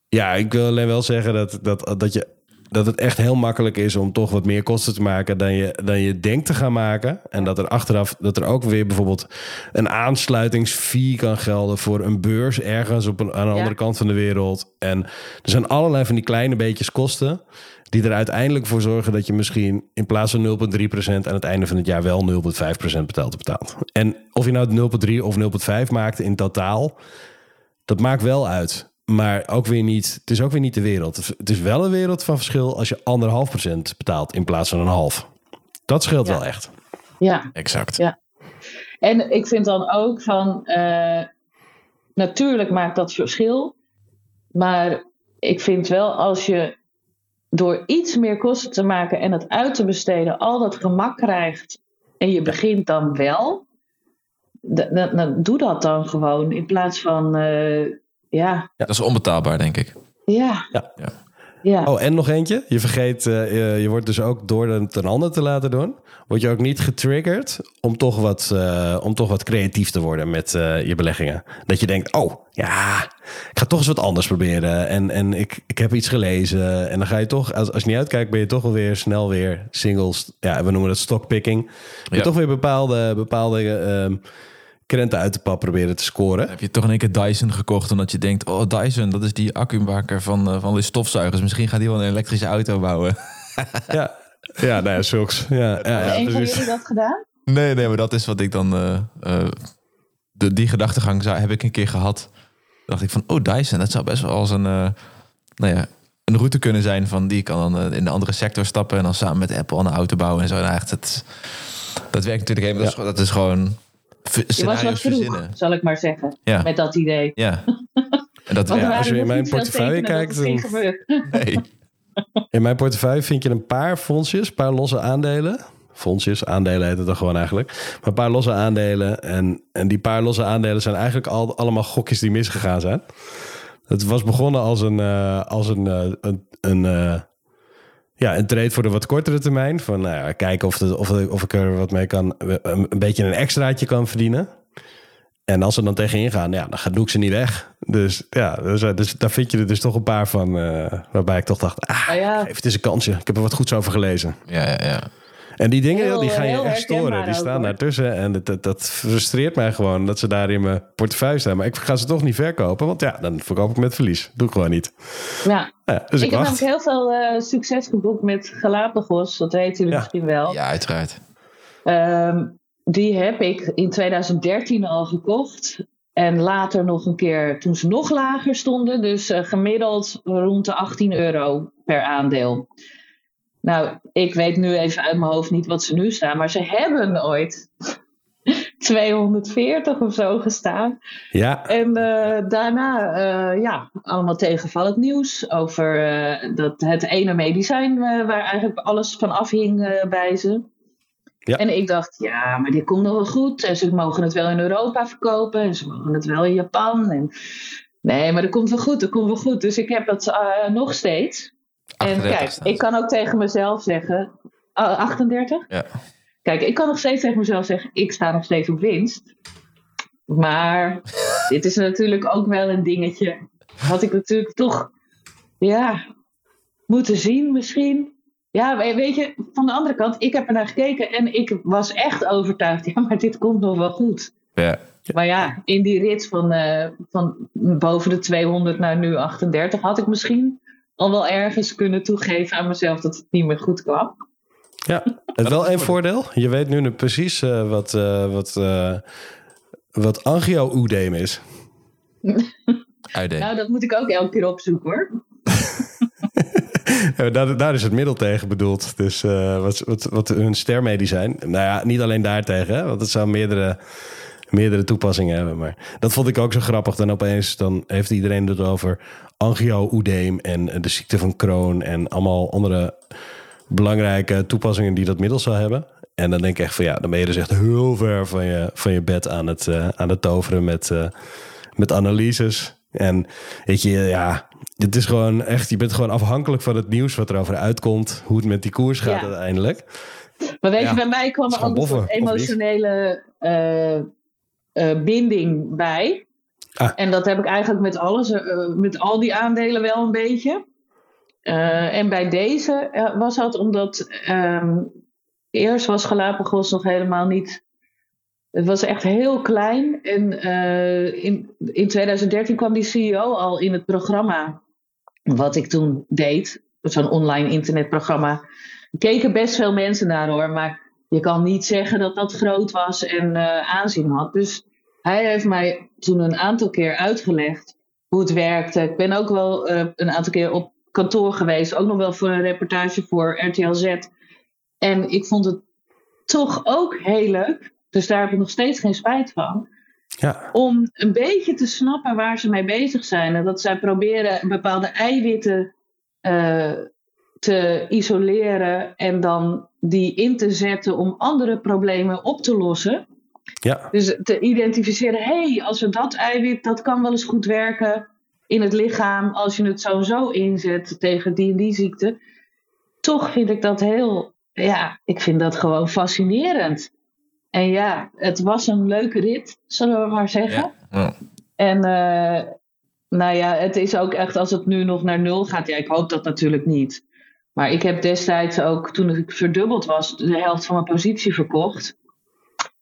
ja, ik wil alleen wel zeggen dat, dat, dat, je, dat het echt heel makkelijk is om toch wat meer kosten te maken dan je, dan je denkt te gaan maken. En dat er achteraf, dat er ook weer bijvoorbeeld een aansluitingsfee kan gelden voor een beurs ergens op een, aan de andere kant van de wereld. En er zijn allerlei van die kleine beetjes kosten die er uiteindelijk voor zorgen dat je misschien in plaats van 0,3% aan het einde van het jaar wel 0,5% betaalt betaalt. En of je nou 0,3 of 0,5 maakt in totaal, dat maakt wel uit. Maar ook weer niet, het is ook weer niet de wereld. Het is wel een wereld van verschil als je anderhalf procent betaalt in plaats van een half. Dat scheelt wel echt. Ja, exact. Ja. En ik vind dan ook van, uh, natuurlijk maakt dat verschil. Maar ik vind wel als je door iets meer kosten te maken en het uit te besteden, al dat gemak krijgt. En je begint dan wel. Dan doe dat dan gewoon. In plaats van. Uh, ja. Dat is onbetaalbaar, denk ik. Ja. ja. ja. Oh, en nog eentje. Je vergeet, uh, je, wordt dus ook door het een ander te laten doen, word je ook niet getriggerd om toch wat, uh, om toch wat creatief te worden met uh, je beleggingen. Dat je denkt, oh ja, ik ga toch eens wat anders proberen. En, en ik, ik heb iets gelezen. En dan ga je toch, als, als je niet uitkijkt, ben je toch wel weer snel weer singles. Ja, we noemen het stockpicking. Je ja. toch weer bepaalde, bepaalde uh, krenten uit de pap proberen te scoren. Heb je toch in één keer Dyson gekocht omdat je denkt... oh, Dyson, dat is die accumaker van, uh, van de stofzuigers. Misschien gaat die wel een elektrische auto bouwen. ja, ja, nou ja, zulks. Ja, ja, ja, Hebben jullie dat gedaan? Nee, nee, maar dat is wat ik dan... Uh, uh, de, die gedachtegang zou, heb ik een keer gehad. dacht ik van, oh, Dyson, dat zou best wel als een... nou ja, een route kunnen zijn van die kan dan in de andere sector stappen... en dan samen met Apple een auto bouwen en zo. En echt, het, dat werkt natuurlijk. Dat, is, dat is gewoon je was wat vroeg, zal ik maar zeggen. Ja. Met dat idee. Ja. En dat, ja, als je in mijn portefeuille kijkt... Dan... Nee. In mijn portefeuille vind je een paar fondsjes, een paar losse aandelen. Fondsjes, aandelen heet het dan gewoon eigenlijk. Maar een paar losse aandelen. En, en die paar losse aandelen zijn eigenlijk al, allemaal gokjes die misgegaan zijn. Het was begonnen als een, uh, als een, uh, een, een uh, ja, een trade voor de wat kortere termijn. Van nou ja, kijken of, de, of, of ik er wat mee kan, een, een beetje een extraatje kan verdienen. En als ze dan tegenin gaan, ja, dan doe ik ze niet weg. Dus ja, dus, dus daar vind je er dus toch een paar van. Uh, waarbij ik toch dacht, ah, ah ja. geef het eens een kansje. Ik heb er wat goeds over gelezen. Ja, ja, ja. En die dingen, die gaan je echt storen. Die staan daartussen. En dat, dat, frustreert mij gewoon dat ze daar in mijn portefeuille staan. Maar ik ga ze toch niet verkopen. Want ja, dan verkoop ik met verlies. doe ik gewoon niet. Ja. ja dus ik, ik heb ook heel veel uh, succes geboekt met Galapagos. Dat weten jullie misschien wel. Ja, uiteraard. Um, die heb ik in 2013 al gekocht. En later nog een keer toen ze nog lager stonden. Dus uh, gemiddeld rond de 18 euro per aandeel. Nou, ik weet nu even uit mijn hoofd niet wat ze nu staan, maar ze hebben ooit 240 of zo gestaan. Ja. En uh, daarna, uh, ja, allemaal tegenvallend nieuws over uh, dat het ene medicijn waar eigenlijk alles van afhing bij ze. Ja. En ik dacht, ja, maar dit komt nog wel goed. En ze mogen het wel in Europa verkopen. En ze mogen het wel in Japan. En... Nee, maar dat komt wel goed, dat komt wel goed. Dus ik heb dat nog steeds. En kijk, staat. ik kan ook tegen mezelf zeggen... 38? Ja. Kijk, ik kan nog steeds tegen mezelf zeggen, ik sta nog steeds op winst. Maar dit is natuurlijk ook wel een dingetje. Had ik natuurlijk toch, ja, moeten zien misschien. Ja, weet je, van de andere kant, ik heb er naar gekeken en ik was echt overtuigd. Ja, maar dit komt nog wel goed. Ja. Maar ja, in die rit van, uh, van boven de 200 naar nu 38 had ik misschien al wel ergens kunnen toegeven aan mezelf dat het niet meer goed kwam. Ja, het wel één voordeel. Je weet nu precies uh, wat, uh, wat, uh, wat angio-oedeem is. nou, dat moet ik ook elke keer opzoeken hoor. ja, daar, daar, is het middel tegen bedoeld. Dus wat, wat, wat hun stermedicijn. Nou ja, niet alleen daartegen, hè, want het zou meerdere, meerdere toepassingen hebben. Maar dat vond ik ook zo grappig. Dan opeens dan heeft iedereen het over angio-oedeem en de ziekte van Crohn en allemaal andere belangrijke toepassingen die dat middel zou hebben. En dan denk ik echt van ja, dan ben je dus echt heel ver van je, van je bed aan het, uh, aan het toveren met, uh, met analyses. En weet je, ja, het is gewoon echt, je bent gewoon afhankelijk van het nieuws wat erover uitkomt, hoe het met die koers gaat ja. uiteindelijk. Maar weet je, bij mij kwam er ook een emotionele uh, binding bij. Ah. En dat heb ik eigenlijk met alles, met al die aandelen wel een beetje. Uh, en bij deze was dat omdat um, eerst was Galapagos nog helemaal niet. Het was echt heel klein. En uh, in, in 2013 kwam die CEO al in het programma. Wat ik toen deed. Zo'n online internetprogramma. Er keken best veel mensen naar hoor. Maar je kan niet zeggen dat dat groot was en aanzien had. Dus hij heeft mij toen een aantal keer uitgelegd hoe het werkte. Ik ben ook wel een aantal keer op kantoor geweest. Ook nog wel voor een reportage voor RTL Z. En ik vond het toch ook heel leuk. Dus daar heb ik nog steeds geen spijt van. Ja. Om een beetje te snappen waar ze mee bezig zijn. En dat zij proberen bepaalde eiwitten uh, te isoleren. En dan die in te zetten om andere problemen op te lossen. Ja. Dus te identificeren, hé, hey, als we dat eiwit, dat kan wel eens goed werken in het lichaam als je het zo zo inzet tegen die en die ziekte. Toch vind ik dat heel, ja, ik vind dat gewoon fascinerend. En ja, het was een leuke rit, zullen we maar zeggen. Ja. En uh, nou ja, het is ook echt als het nu nog naar nul gaat. Ja, ik hoop dat natuurlijk niet. Maar ik heb destijds ook, toen ik verdubbeld was, de helft van mijn positie verkocht.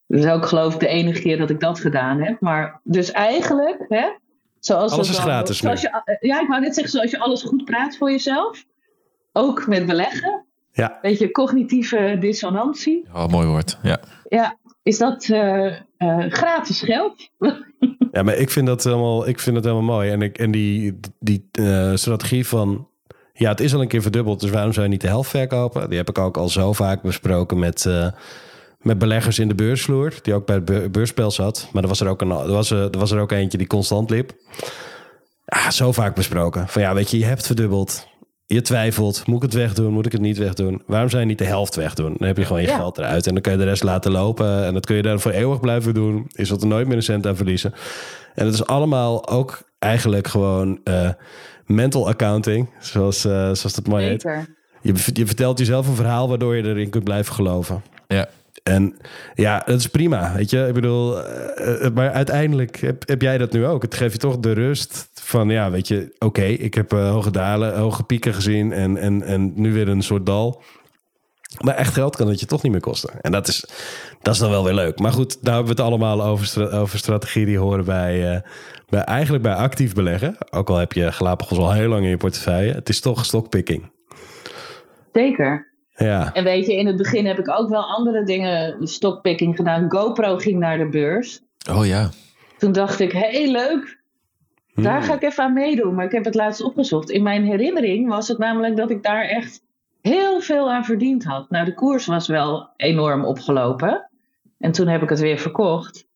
Dus ook geloof ik de enige keer dat ik dat gedaan heb. Maar dus eigenlijk, hè, Zoals alles is gratis zoals je, eh, Ja, ik wou net zeggen, zoals je alles goed praat voor jezelf. Ook met beleggen. Ja. Weet je, cognitieve dissonantie. Oh, mooi woord, ja. Ja, is dat uh, uh, gratis geld? ja, maar ik vind dat helemaal, ik vind dat helemaal mooi. En, ik, en die, die uh, strategie van... Ja, het is al een keer verdubbeld, dus waarom zou je niet de helft verkopen? Die heb ik ook al zo vaak besproken met met beleggers in de beursvloer, die ook bij het beursspel zat. Maar er was er ook, een, er was er, er was er ook eentje die constant liep. Ja, zo vaak besproken. Van ja, weet je, je hebt verdubbeld. Je twijfelt, moet ik het wegdoen, moet ik het niet wegdoen? Waarom zou je niet de helft wegdoen? Dan heb je gewoon je geld eruit en dan kun je de rest laten lopen. En dat kun je dan voor eeuwig blijven doen. Is dat er nooit meer een cent aan verliezen. En het is allemaal ook eigenlijk gewoon uh, mental accounting, zoals, uh, zoals dat mooi heet. Je, je vertelt jezelf een verhaal waardoor je erin kunt blijven geloven. Ja. En ja, dat is prima, weet je. Ik bedoel, uh, maar uiteindelijk heb, heb, jij dat nu ook. Het geeft je toch de rust van, ja, weet je, oké, okay, ik heb uh, hoge dalen, hoge pieken gezien en, en, en nu weer een soort dal. Maar echt geld kan het je toch niet meer kosten. En dat is, dat is dan wel weer leuk. Maar goed, daar hebben we het allemaal over, over strategie die horen bij, uh, bij, eigenlijk bij actief beleggen. Ook al heb je Galapagos al heel lang in je portefeuille. Het is toch stockpicking. Zeker. Ja. En weet je, in het begin heb ik ook wel andere dingen, stockpicking gedaan. GoPro ging naar de beurs. Oh ja. Toen dacht ik, hé, hey, leuk. Daar hmm. ga ik even aan meedoen. Maar ik heb het laatst opgezocht. In mijn herinnering was het namelijk dat ik daar echt heel veel aan verdiend had. Nou, de koers was wel enorm opgelopen. En toen heb ik het weer verkocht.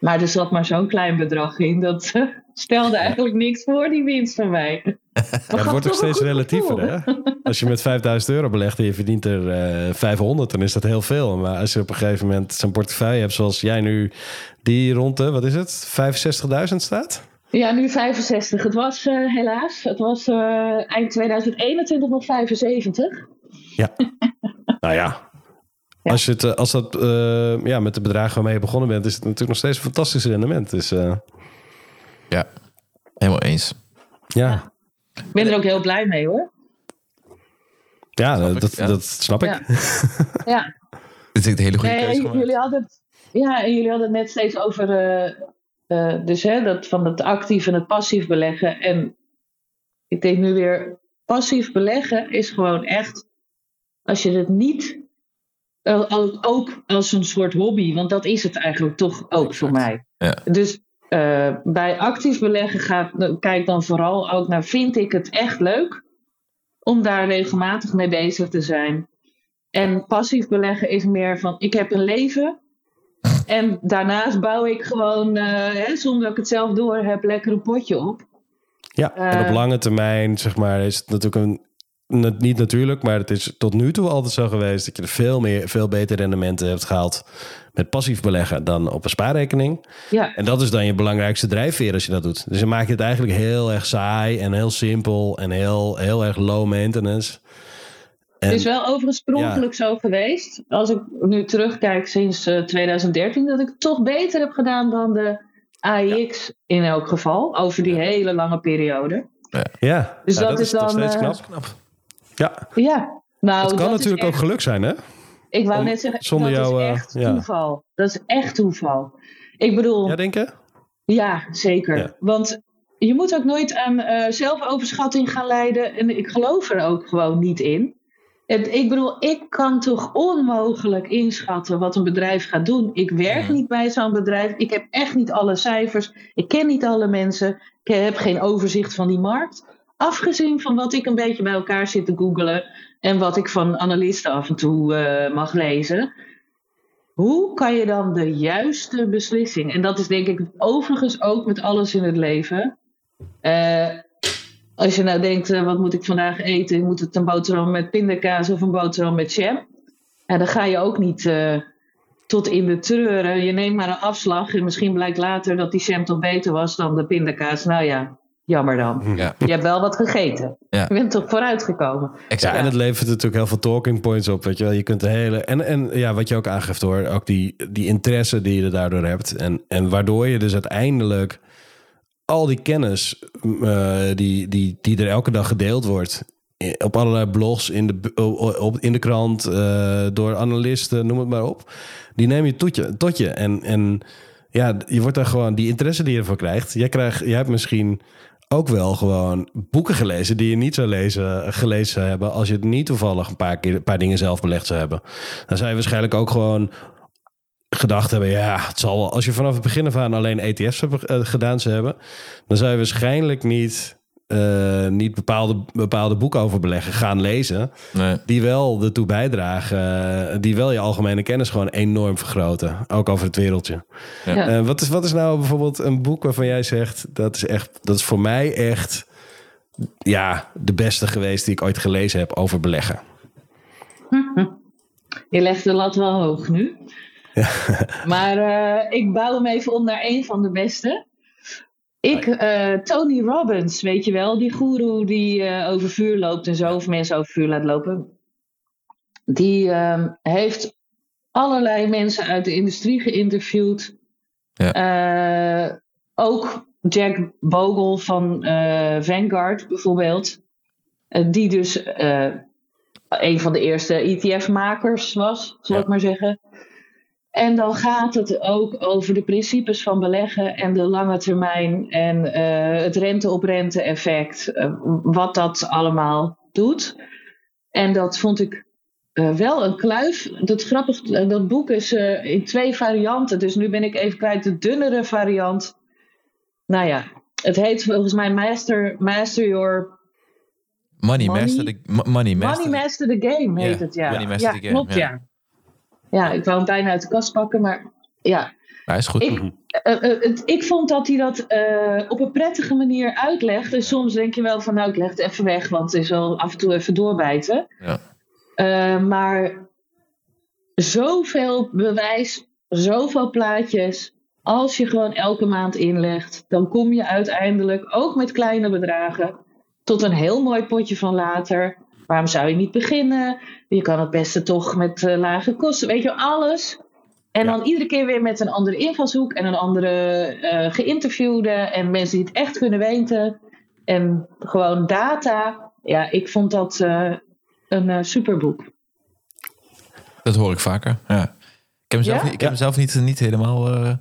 Maar er zat maar zo'n klein bedrag in. Dat eh, stelde eigenlijk niks voor, die winst van mij. Maar Ja, het wordt ook steeds relatiever, hè? Als je met 5000 euro belegt en je verdient er eh 500, dan is dat heel veel. Maar als je op een gegeven moment zo'n portefeuille hebt zoals jij nu, die rond de, wat is het, 65.000 staat? Ja, nu 65. Het was eh, helaas, het was eh, eind 2021 nog 75. Ja. nou ja. Ja. Als, je het, eh, als dat eh, ja, met de bedragen waarmee je begonnen bent, is het natuurlijk nog steeds een fantastisch rendement. Dus eh, Ja, helemaal eens. ja, Ik ben er ook heel blij mee hoor. ja, Snap ik, dat, ja. dat snap ik. Ja. Ja, Dit is een hele goede nee, keuze jullie hadden het, ja, en jullie hadden het net steeds over eh, dus, hè, dat, van het actief en het passief beleggen. En ik denk nu weer, passief beleggen is gewoon echt, als je het niet, eh, ook als een soort hobby, want dat is het eigenlijk toch ook voor mij. Ja. Dus eh, bij actief beleggen gaat, kijk dan vooral ook naar, vind ik het echt leuk om daar regelmatig mee bezig te zijn. En passief beleggen is meer van, ik heb een leven en daarnaast bouw ik gewoon, eh, hè, zonder dat ik het zelf door heb, lekker een potje op. Ja, en op Eh, lange termijn, zeg maar, is het natuurlijk een. Niet natuurlijk, maar het is tot nu toe altijd zo geweest dat je er veel, meer, veel beter rendementen hebt gehaald met passief beleggen dan op een spaarrekening. Ja, En dat is dan je belangrijkste drijfveer als je dat doet. Dus dan maak je het eigenlijk heel erg saai en heel simpel en heel, heel erg low maintenance. En, het is wel overigens per zo geweest. Als ik nu terugkijk sinds eh, 2013, dat ik het toch beter heb gedaan dan de AIX in elk geval. Over die hele lange periode. ja, Dus ja, dat is nog dan, steeds eh, knap. Knap. Ja, Ja, nou, het kan dat natuurlijk ook geluk zijn, hè? Ik wou om- net zeggen, zonder dat jou, is eh, echt ja. toeval. Dat is echt toeval. Ik bedoel, Ja, denk je? Ja, zeker. Ja. Want je moet ook nooit aan eh, zelfoverschatting gaan leiden. En ik geloof er ook gewoon niet in. Het, ik bedoel, ik kan toch onmogelijk inschatten wat een bedrijf gaat doen. Ik werk niet bij zo'n bedrijf. Ik heb echt niet alle cijfers. Ik ken niet alle mensen. Ik heb geen overzicht van die markt. Afgezien van wat ik een beetje bij elkaar zit te googelen. En wat ik van analisten af en toe eh, mag lezen. Hoe kan je dan de juiste beslissing? En dat is denk ik overigens ook met alles in het leven. Eh, als je nou denkt, eh, wat moet ik vandaag eten? Moet het een boterham met pindakaas of een boterham met jam? En dan ga je ook niet eh, tot in de treuren. Je neemt maar een afslag en misschien blijkt later dat die jam toch beter was dan de pindakaas. Nou ja, jammer dan. Ja, Je hebt wel wat gegeten. Ja. Je bent toch vooruitgekomen. exact. Ja, en het levert natuurlijk heel veel talking points op. Weet je, wel. je kunt de hele. En, en ja, wat je ook aangeeft hoor, ook die, die interesse die je daardoor hebt. En, en waardoor je dus uiteindelijk al die kennis eh, die, die, die er elke dag gedeeld wordt. Op allerlei blogs, in de, op, in de krant, eh, door analisten, noem het maar op. Die neem je tot je. Tot je. En, en ja, je wordt daar gewoon die interesse die je ervoor krijgt. Jij, krijgt, jij hebt misschien ook wel gewoon boeken gelezen die je niet zou lezen, gelezen zou hebben als je het niet toevallig een paar, keer, een paar dingen zelf belegd zou hebben. Dan je waarschijnlijk ook gewoon gedacht hebben, ja, het zal wel. Als je vanaf het begin af aan alleen ETF's hebben, eh, gedaan zou hebben, dan zou je waarschijnlijk niet, eh, niet bepaalde, bepaalde boeken over beleggen gaan lezen, Nee. die wel ertoe bijdragen, eh, die wel je algemene kennis gewoon enorm vergroten, ook over het wereldje. Ja. Ja. Eh, wat, is, wat is nou bijvoorbeeld een boek waarvan jij zegt... dat is, echt, dat is voor mij echt ja, de beste geweest die ik ooit gelezen heb over beleggen? Je legt de lat wel hoog nu. Maar eh, ik bouw hem even om naar een van de beste. Ik, eh, Tony Robbins, weet je wel, die goeroe die eh, over vuur loopt en zo, of mensen over vuur laat lopen. Die ehm, heeft allerlei mensen uit de industrie geïnterviewd. Eh, ook Jack Bogle van eh, Vanguard bijvoorbeeld. Die dus eh, een van de eerste ETF-makers was, zal Ja. ik maar zeggen. En dan gaat het ook over de principes van beleggen en de lange termijn en eh, het rente-op-rente effect, eh, wat dat allemaal doet. En dat vond ik eh, wel een kluif. Dat grappig, dat boek is in twee varianten, dus nu ben ik even kwijt de dunnere variant. Nou ja, het heet volgens mij Master, Master Your Money, Money- master the, mo- money, master Money Master the Game heet het, ja. Money Master ja, the Game, klopt, ja. ja. Ja, ik wou hem bijna uit de kast pakken, maar ja. Hij is goed. Ik, uh, uh, het, ik vond dat hij dat uh, op een prettige manier uitlegt. En soms denk je wel van, nou, ik leg het even weg, want het is wel af en toe even doorbijten. Ja. maar zoveel bewijs, zoveel plaatjes. Als je gewoon elke maand inlegt, dan kom je uiteindelijk, ook met kleine bedragen, tot een heel mooi potje van later. Waarom zou je niet beginnen? Je kan het beste toch met uh, lage kosten. Weet je, alles. En ja. dan iedere keer weer met een andere invalshoek en een andere uh, geïnterviewde. En mensen die het echt kunnen weten. En gewoon data. Ja, ik vond dat uh, een superboek. Dat hoor ik vaker. Ja. Ik heb hem zelf, Ja? niet, ik heb hem zelf niet, niet helemaal eh,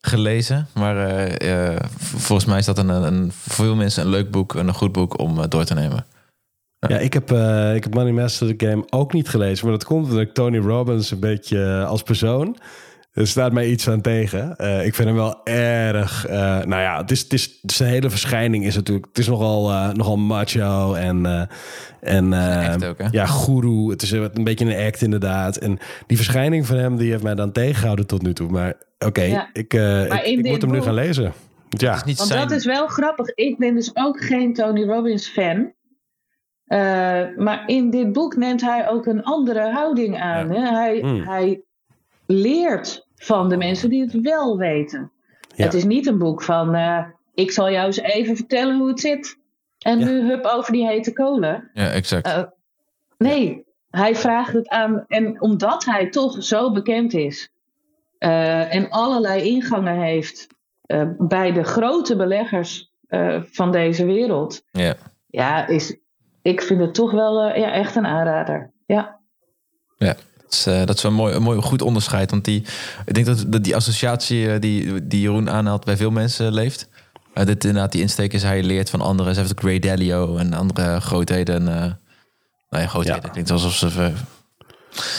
gelezen. Maar eh, eh, volgens mij is dat een, een, voor veel mensen een leuk boek. en Een goed boek om eh, door te nemen. Ja, ik heb, eh, ik heb Money Master the Game ook niet gelezen. Maar dat komt omdat ik Tony Robbins een beetje eh, als persoon... Er staat mij iets aan tegen. Eh, ik vind hem wel erg... eh, nou ja, het is, het is, zijn hele verschijning is natuurlijk... Het is nogal, eh, nogal macho en... eh, en eh, ook, ja, guru. Het is een beetje een act inderdaad. En die verschijning van hem... die heeft mij dan tegengehouden tot nu toe. Maar oké, Ja. ik, eh, Maar ik, ik moet hem nu gaan lezen. Ja, Het is niet Want zijn... dat is wel grappig. Ik ben dus ook geen Tony Robbins fan. Eh, maar in dit boek neemt hij ook een andere houding aan. Hè? Hij, Mm. hij leert van de mensen die het wel weten. Ja. Het is niet een boek van... eh, ik zal jou eens even vertellen hoe het zit. En Ja. nu hup over die hete kolen. Ja, exact. Eh, nee, hij vraagt het aan. En omdat hij toch zo bekend is en allerlei ingangen heeft bij de grote beleggers van deze wereld, ja. ja, is, ik vind het toch wel eh, ja, echt een aanrader. Ja. Ja, dat is, eh, dat is wel een mooi, een mooi goed onderscheid. Want die, ik denk dat, dat die associatie eh, die, die Jeroen aanhaalt bij veel mensen leeft. Eh, dit inderdaad, die insteek is hij leert van anderen. Ze heeft ook Ray Dalio en andere grootheden. eh nou ja, grootheden. Ja. Klinkt alsof ze...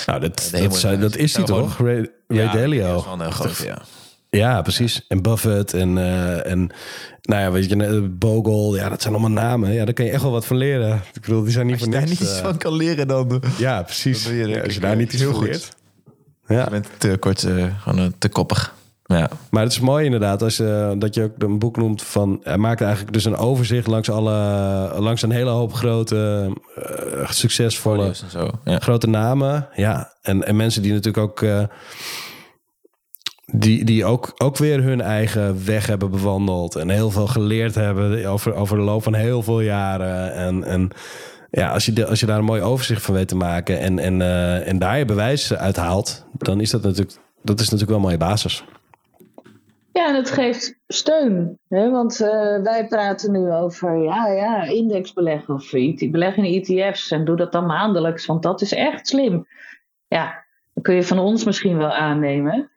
nou, dat, dat, zijn- dat is hij toch? Ray, Ray ja, Dalio. is wel een ja. Ja, precies. En Buffett en, eh, en nou ja, weet je, eh, Bogle. Ja, dat zijn allemaal namen. Ja, daar kan je echt wel wat van leren. Ik bedoel, die zijn niet Als je daar niks. niet iets eh, van kan leren, dan... Ja, precies. Dan je Ja, als je daar eh, niet iets heel van goed. leert. Ja, Je bent te kort, eh, gewoon eh, te koppig. Ja, maar het is mooi inderdaad als je, dat je ook een boek noemt van... Hij maakt eigenlijk dus een overzicht langs, alle, langs een hele hoop grote, eh, succesvolle... zo. Ja. grote namen. Ja, en, en mensen die natuurlijk ook. Die, die ook, ook weer hun eigen weg hebben bewandeld. En heel veel geleerd hebben over, over de loop van heel veel jaren. En, en ja, als je, de, als je daar een mooi overzicht van weet te maken. En, en, eh, en daar je bewijs uit haalt. Dan is dat natuurlijk, dat is natuurlijk wel een mooie basis. Ja, en het geeft steun. Hè? Want eh, wij praten nu over ja, ja, indexbeleggen of IT beleggen in ETF's. En doe dat dan maandelijks, want dat is echt slim. Ja, dat kun je van ons misschien wel aannemen.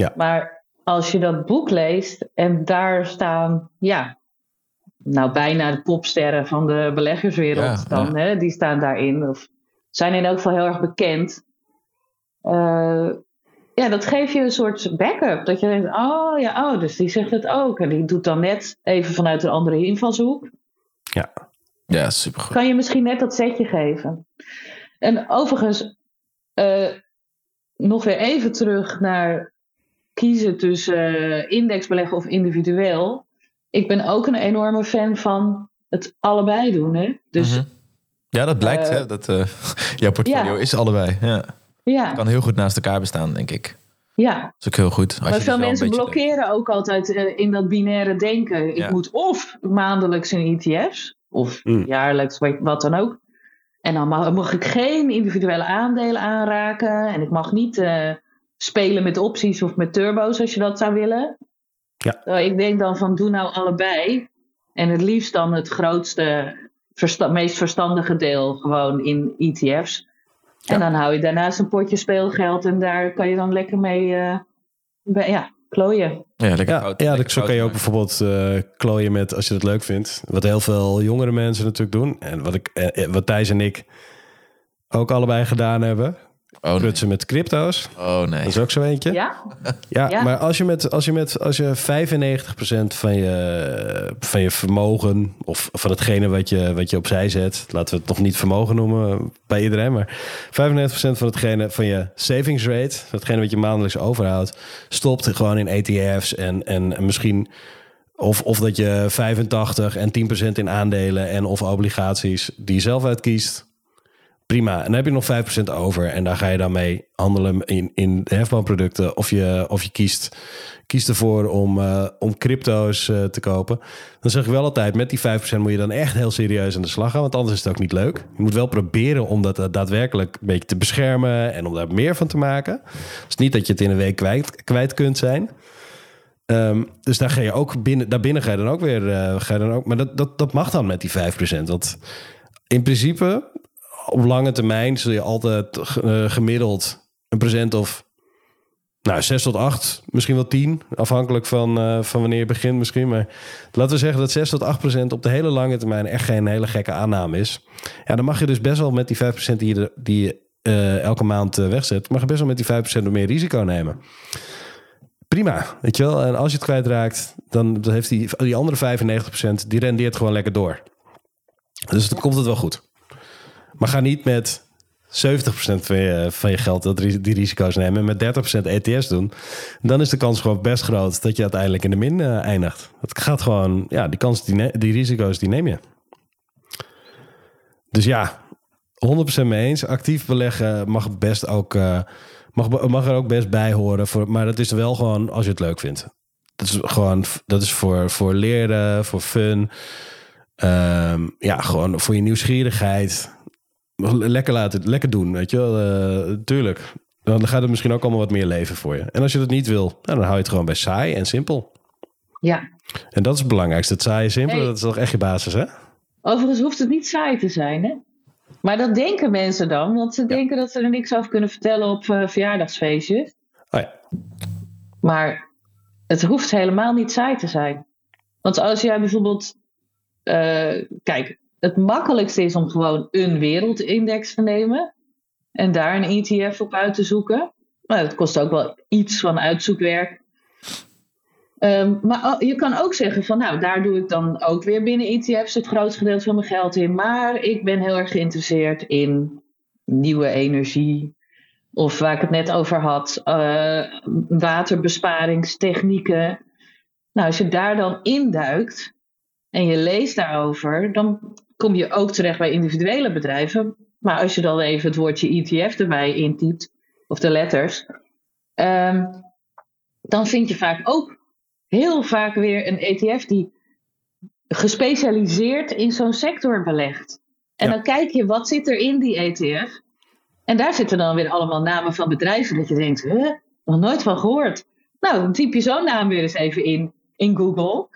Ja. Maar als je dat boek leest en daar staan, ja, nou bijna de popsterren van de beleggerswereld Ja, dan, Hè? die staan daarin. Of zijn in elk geval heel erg bekend. Eh, ja, dat geeft je een soort backup. Dat je denkt, oh ja, oh, dus die zegt het ook. En die doet dan net even vanuit een andere invalshoek. Ja, ja, supergoed. Kan je misschien net dat setje geven. En overigens, eh, nog weer even terug naar kiezen tussen eh, indexbeleggen of individueel. Ik ben ook een enorme fan van het allebei doen. Hè? Dus Mhm. Ja, dat blijkt. Eh, hè, dat, eh, jouw portfolio ja. is allebei. Ja. ja, Kan heel goed naast elkaar bestaan, denk ik. ja. Dat is ook heel goed. Als je Maar dus veel mensen blokkeren ook altijd eh, in dat binaire denken. Ik Ja. moet of maandelijks in ETF's, of Mm. jaarlijks, wat- dan ook. En dan mag, mag ik geen individuele aandelen aanraken. En ik mag niet eh, spelen met opties of met turbo's als je dat zou willen. Ja. Terwijl ik denk dan van doe nou allebei. En het liefst dan het grootste, versta- meest verstandige deel gewoon in ETF's. Ja. En dan hou je daarnaast een potje speelgeld en daar kan je dan lekker mee eh, bij- ja, klooien. Ja, lekker ja, fout- ja lekker zo kan je ook bijvoorbeeld eh, klooien met als je dat leuk vindt. Wat heel veel jongere mensen natuurlijk doen. En wat, ik, eh, wat Thijs en ik ook allebei gedaan hebben. Oh, nee. prutsen met crypto's. Oh nee. Dat is ook zo eentje. Ja? Ja, Ja. maar als je met, als je met als je 95% van je, van je vermogen of van hetgene wat je, wat je opzij zet, laten we het nog niet vermogen noemen bij iedereen, maar 95% van hetgene van je savings rate, hetgene wat je maandelijks overhoudt, stopt gewoon in ETF's en, en, en misschien of, of dat je 85 en 10% in aandelen en of obligaties die je zelf uitkiest. Prima. En dan heb je nog 5% over. En daar ga je dan mee handelen in, in hefboomproducten. Of je, of je kiest, kiest ervoor om, eh, om crypto's eh, te kopen. Dan zeg ik wel altijd, met die 5% moet je dan echt heel serieus aan de slag gaan. Want anders is het ook niet leuk. Je moet wel proberen om dat eh, daadwerkelijk een beetje te beschermen. En om daar meer van te maken. Het is niet dat je het in een week kwijt, kwijt kunt zijn. Ehm, dus daar ga je ook binnen, daarbinnen ga je dan ook weer. ga je dan ook, maar dat, dat, dat mag dan met die 5%. Want in principe, op lange termijn zul je altijd eh, gemiddeld een procent of nou, 6 tot 8, misschien wel 10, afhankelijk van, eh, van wanneer je begint misschien. Maar laten we zeggen dat 6 tot 8 procent op de hele lange termijn echt geen hele gekke aanname is. Ja, dan mag je dus best wel met die 5 procent die je, die je eh, elke maand wegzet, mag je best wel met die 5 procent meer risico nemen. Prima, weet je wel. En als je het kwijtraakt, dan heeft die, die andere 95% die rendeert gewoon lekker door. Dus dan komt het wel goed. Maar ga niet met 70% van je, geld dat, die risico's nemen en met 30% ETS doen. Dan is de kans gewoon best groot dat je uiteindelijk in de min eh, eindigt. Het gaat gewoon, ja, die kans, die, die risico's, die neem je. Dus ja, 100% mee eens. Actief beleggen mag best ook, eh, mag, mag er ook best bij horen. Voor, maar dat is wel gewoon als je het leuk vindt. Dat is gewoon, dat is voor, voor leren, voor fun. Ehm, ja, gewoon voor je nieuwsgierigheid. Lekker laten, lekker doen, weet je wel. Eh, tuurlijk. Dan gaat het misschien ook allemaal wat meer leven voor je. En als je dat niet wil, nou, dan hou je het gewoon bij saai en simpel. Ja. En dat is het belangrijkste. Het saai en simpel, Hey. dat is toch echt je basis, hè? Overigens hoeft het niet saai te zijn, hè? Maar dat denken mensen dan, want ze denken dat ze er niks over kunnen vertellen op eh, verjaardagsfeestjes. Oh ja. Maar het hoeft helemaal niet saai te zijn. Want als jij bijvoorbeeld. eh, kijk, het makkelijkste is om gewoon een wereldindex te nemen. En daar een ETF op uit te zoeken. Nou, dat kost ook wel iets van uitzoekwerk. Ehm, maar je kan ook zeggen van nou, daar doe ik dan ook weer binnen ETF's het grootste gedeelte van mijn geld in. Maar ik ben heel erg geïnteresseerd in nieuwe energie. Of waar ik het net over had, eh, waterbesparingstechnieken. Nou, als je daar dan induikt en je leest daarover, dan kom je ook terecht bij individuele bedrijven. Maar als je dan even het woordje ETF erbij intypt, of de letters, ehm, dan vind je vaak ook heel vaak weer een ETF die gespecialiseerd in zo'n sector belegt. En Ja. dan kijk je, wat zit er in die ETF? En daar zitten dan weer allemaal namen van bedrijven dat je denkt, huh, nog nooit van gehoord. Nou, dan typ je zo'n naam weer eens even in, in Google.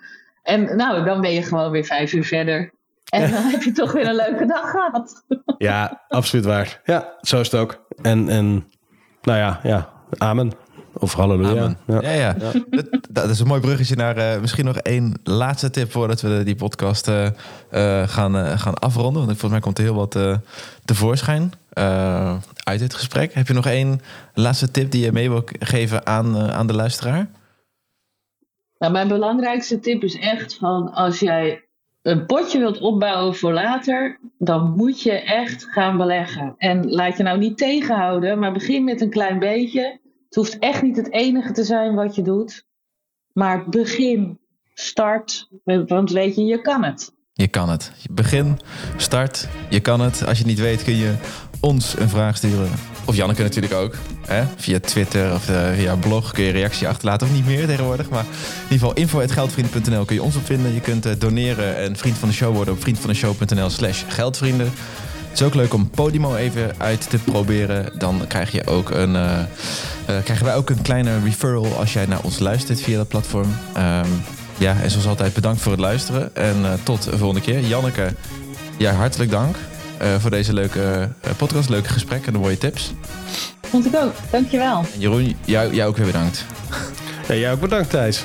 En nou, dan ben je gewoon weer vijf uur verder. En dan heb je toch weer een leuke dag gehad. Ja, absoluut waar. Ja, zo is het ook. En, en nou ja, ja, amen. Of halleluja. Amen. Ja. Ja, ja. Dat, dat is een mooi bruggetje naar eh, misschien nog één laatste tip voordat we die podcast eh, eh, gaan, gaan afronden. Want volgens mij komt er heel wat eh, tevoorschijn eh, uit dit gesprek. Heb je nog één laatste tip die je mee wil geven aan, aan de luisteraar? Nou, mijn belangrijkste tip is echt van als jij een potje wilt opbouwen voor later, dan moet je echt gaan beleggen. En laat je nou niet tegenhouden, maar begin met een klein beetje. Het hoeft echt niet het enige te zijn wat je doet. Maar begin, start, want weet je, je kan het. Je kan het. Begin, start, je kan het. Als je het niet weet kun je ons een vraag sturen. Of Janneke natuurlijk ook. Hè? Via Twitter of eh, via blog kun je reactie achterlaten. Of niet meer tegenwoordig. Maar in ieder geval info.geldvrienden.nl kun je ons op vinden. Je kunt eh, doneren en vriend van de show worden op vriendvandeshow.nl slash geldvrienden. Het is ook leuk om Podimo even uit te proberen. Dan krijg je ook een, eh, krijgen wij ook een kleine referral als jij naar ons luistert via dat platform. Ehm, ja, en zoals altijd bedankt voor het luisteren. En tot de volgende keer. Janneke, ja, hartelijk dank eh, voor deze leuke eh, podcast. Leuke gesprekken en de mooie tips. Vond ik ook. Dankjewel. En Jeroen, jou, jou ook weer bedankt. Ja, jij ook bedankt, Thijs.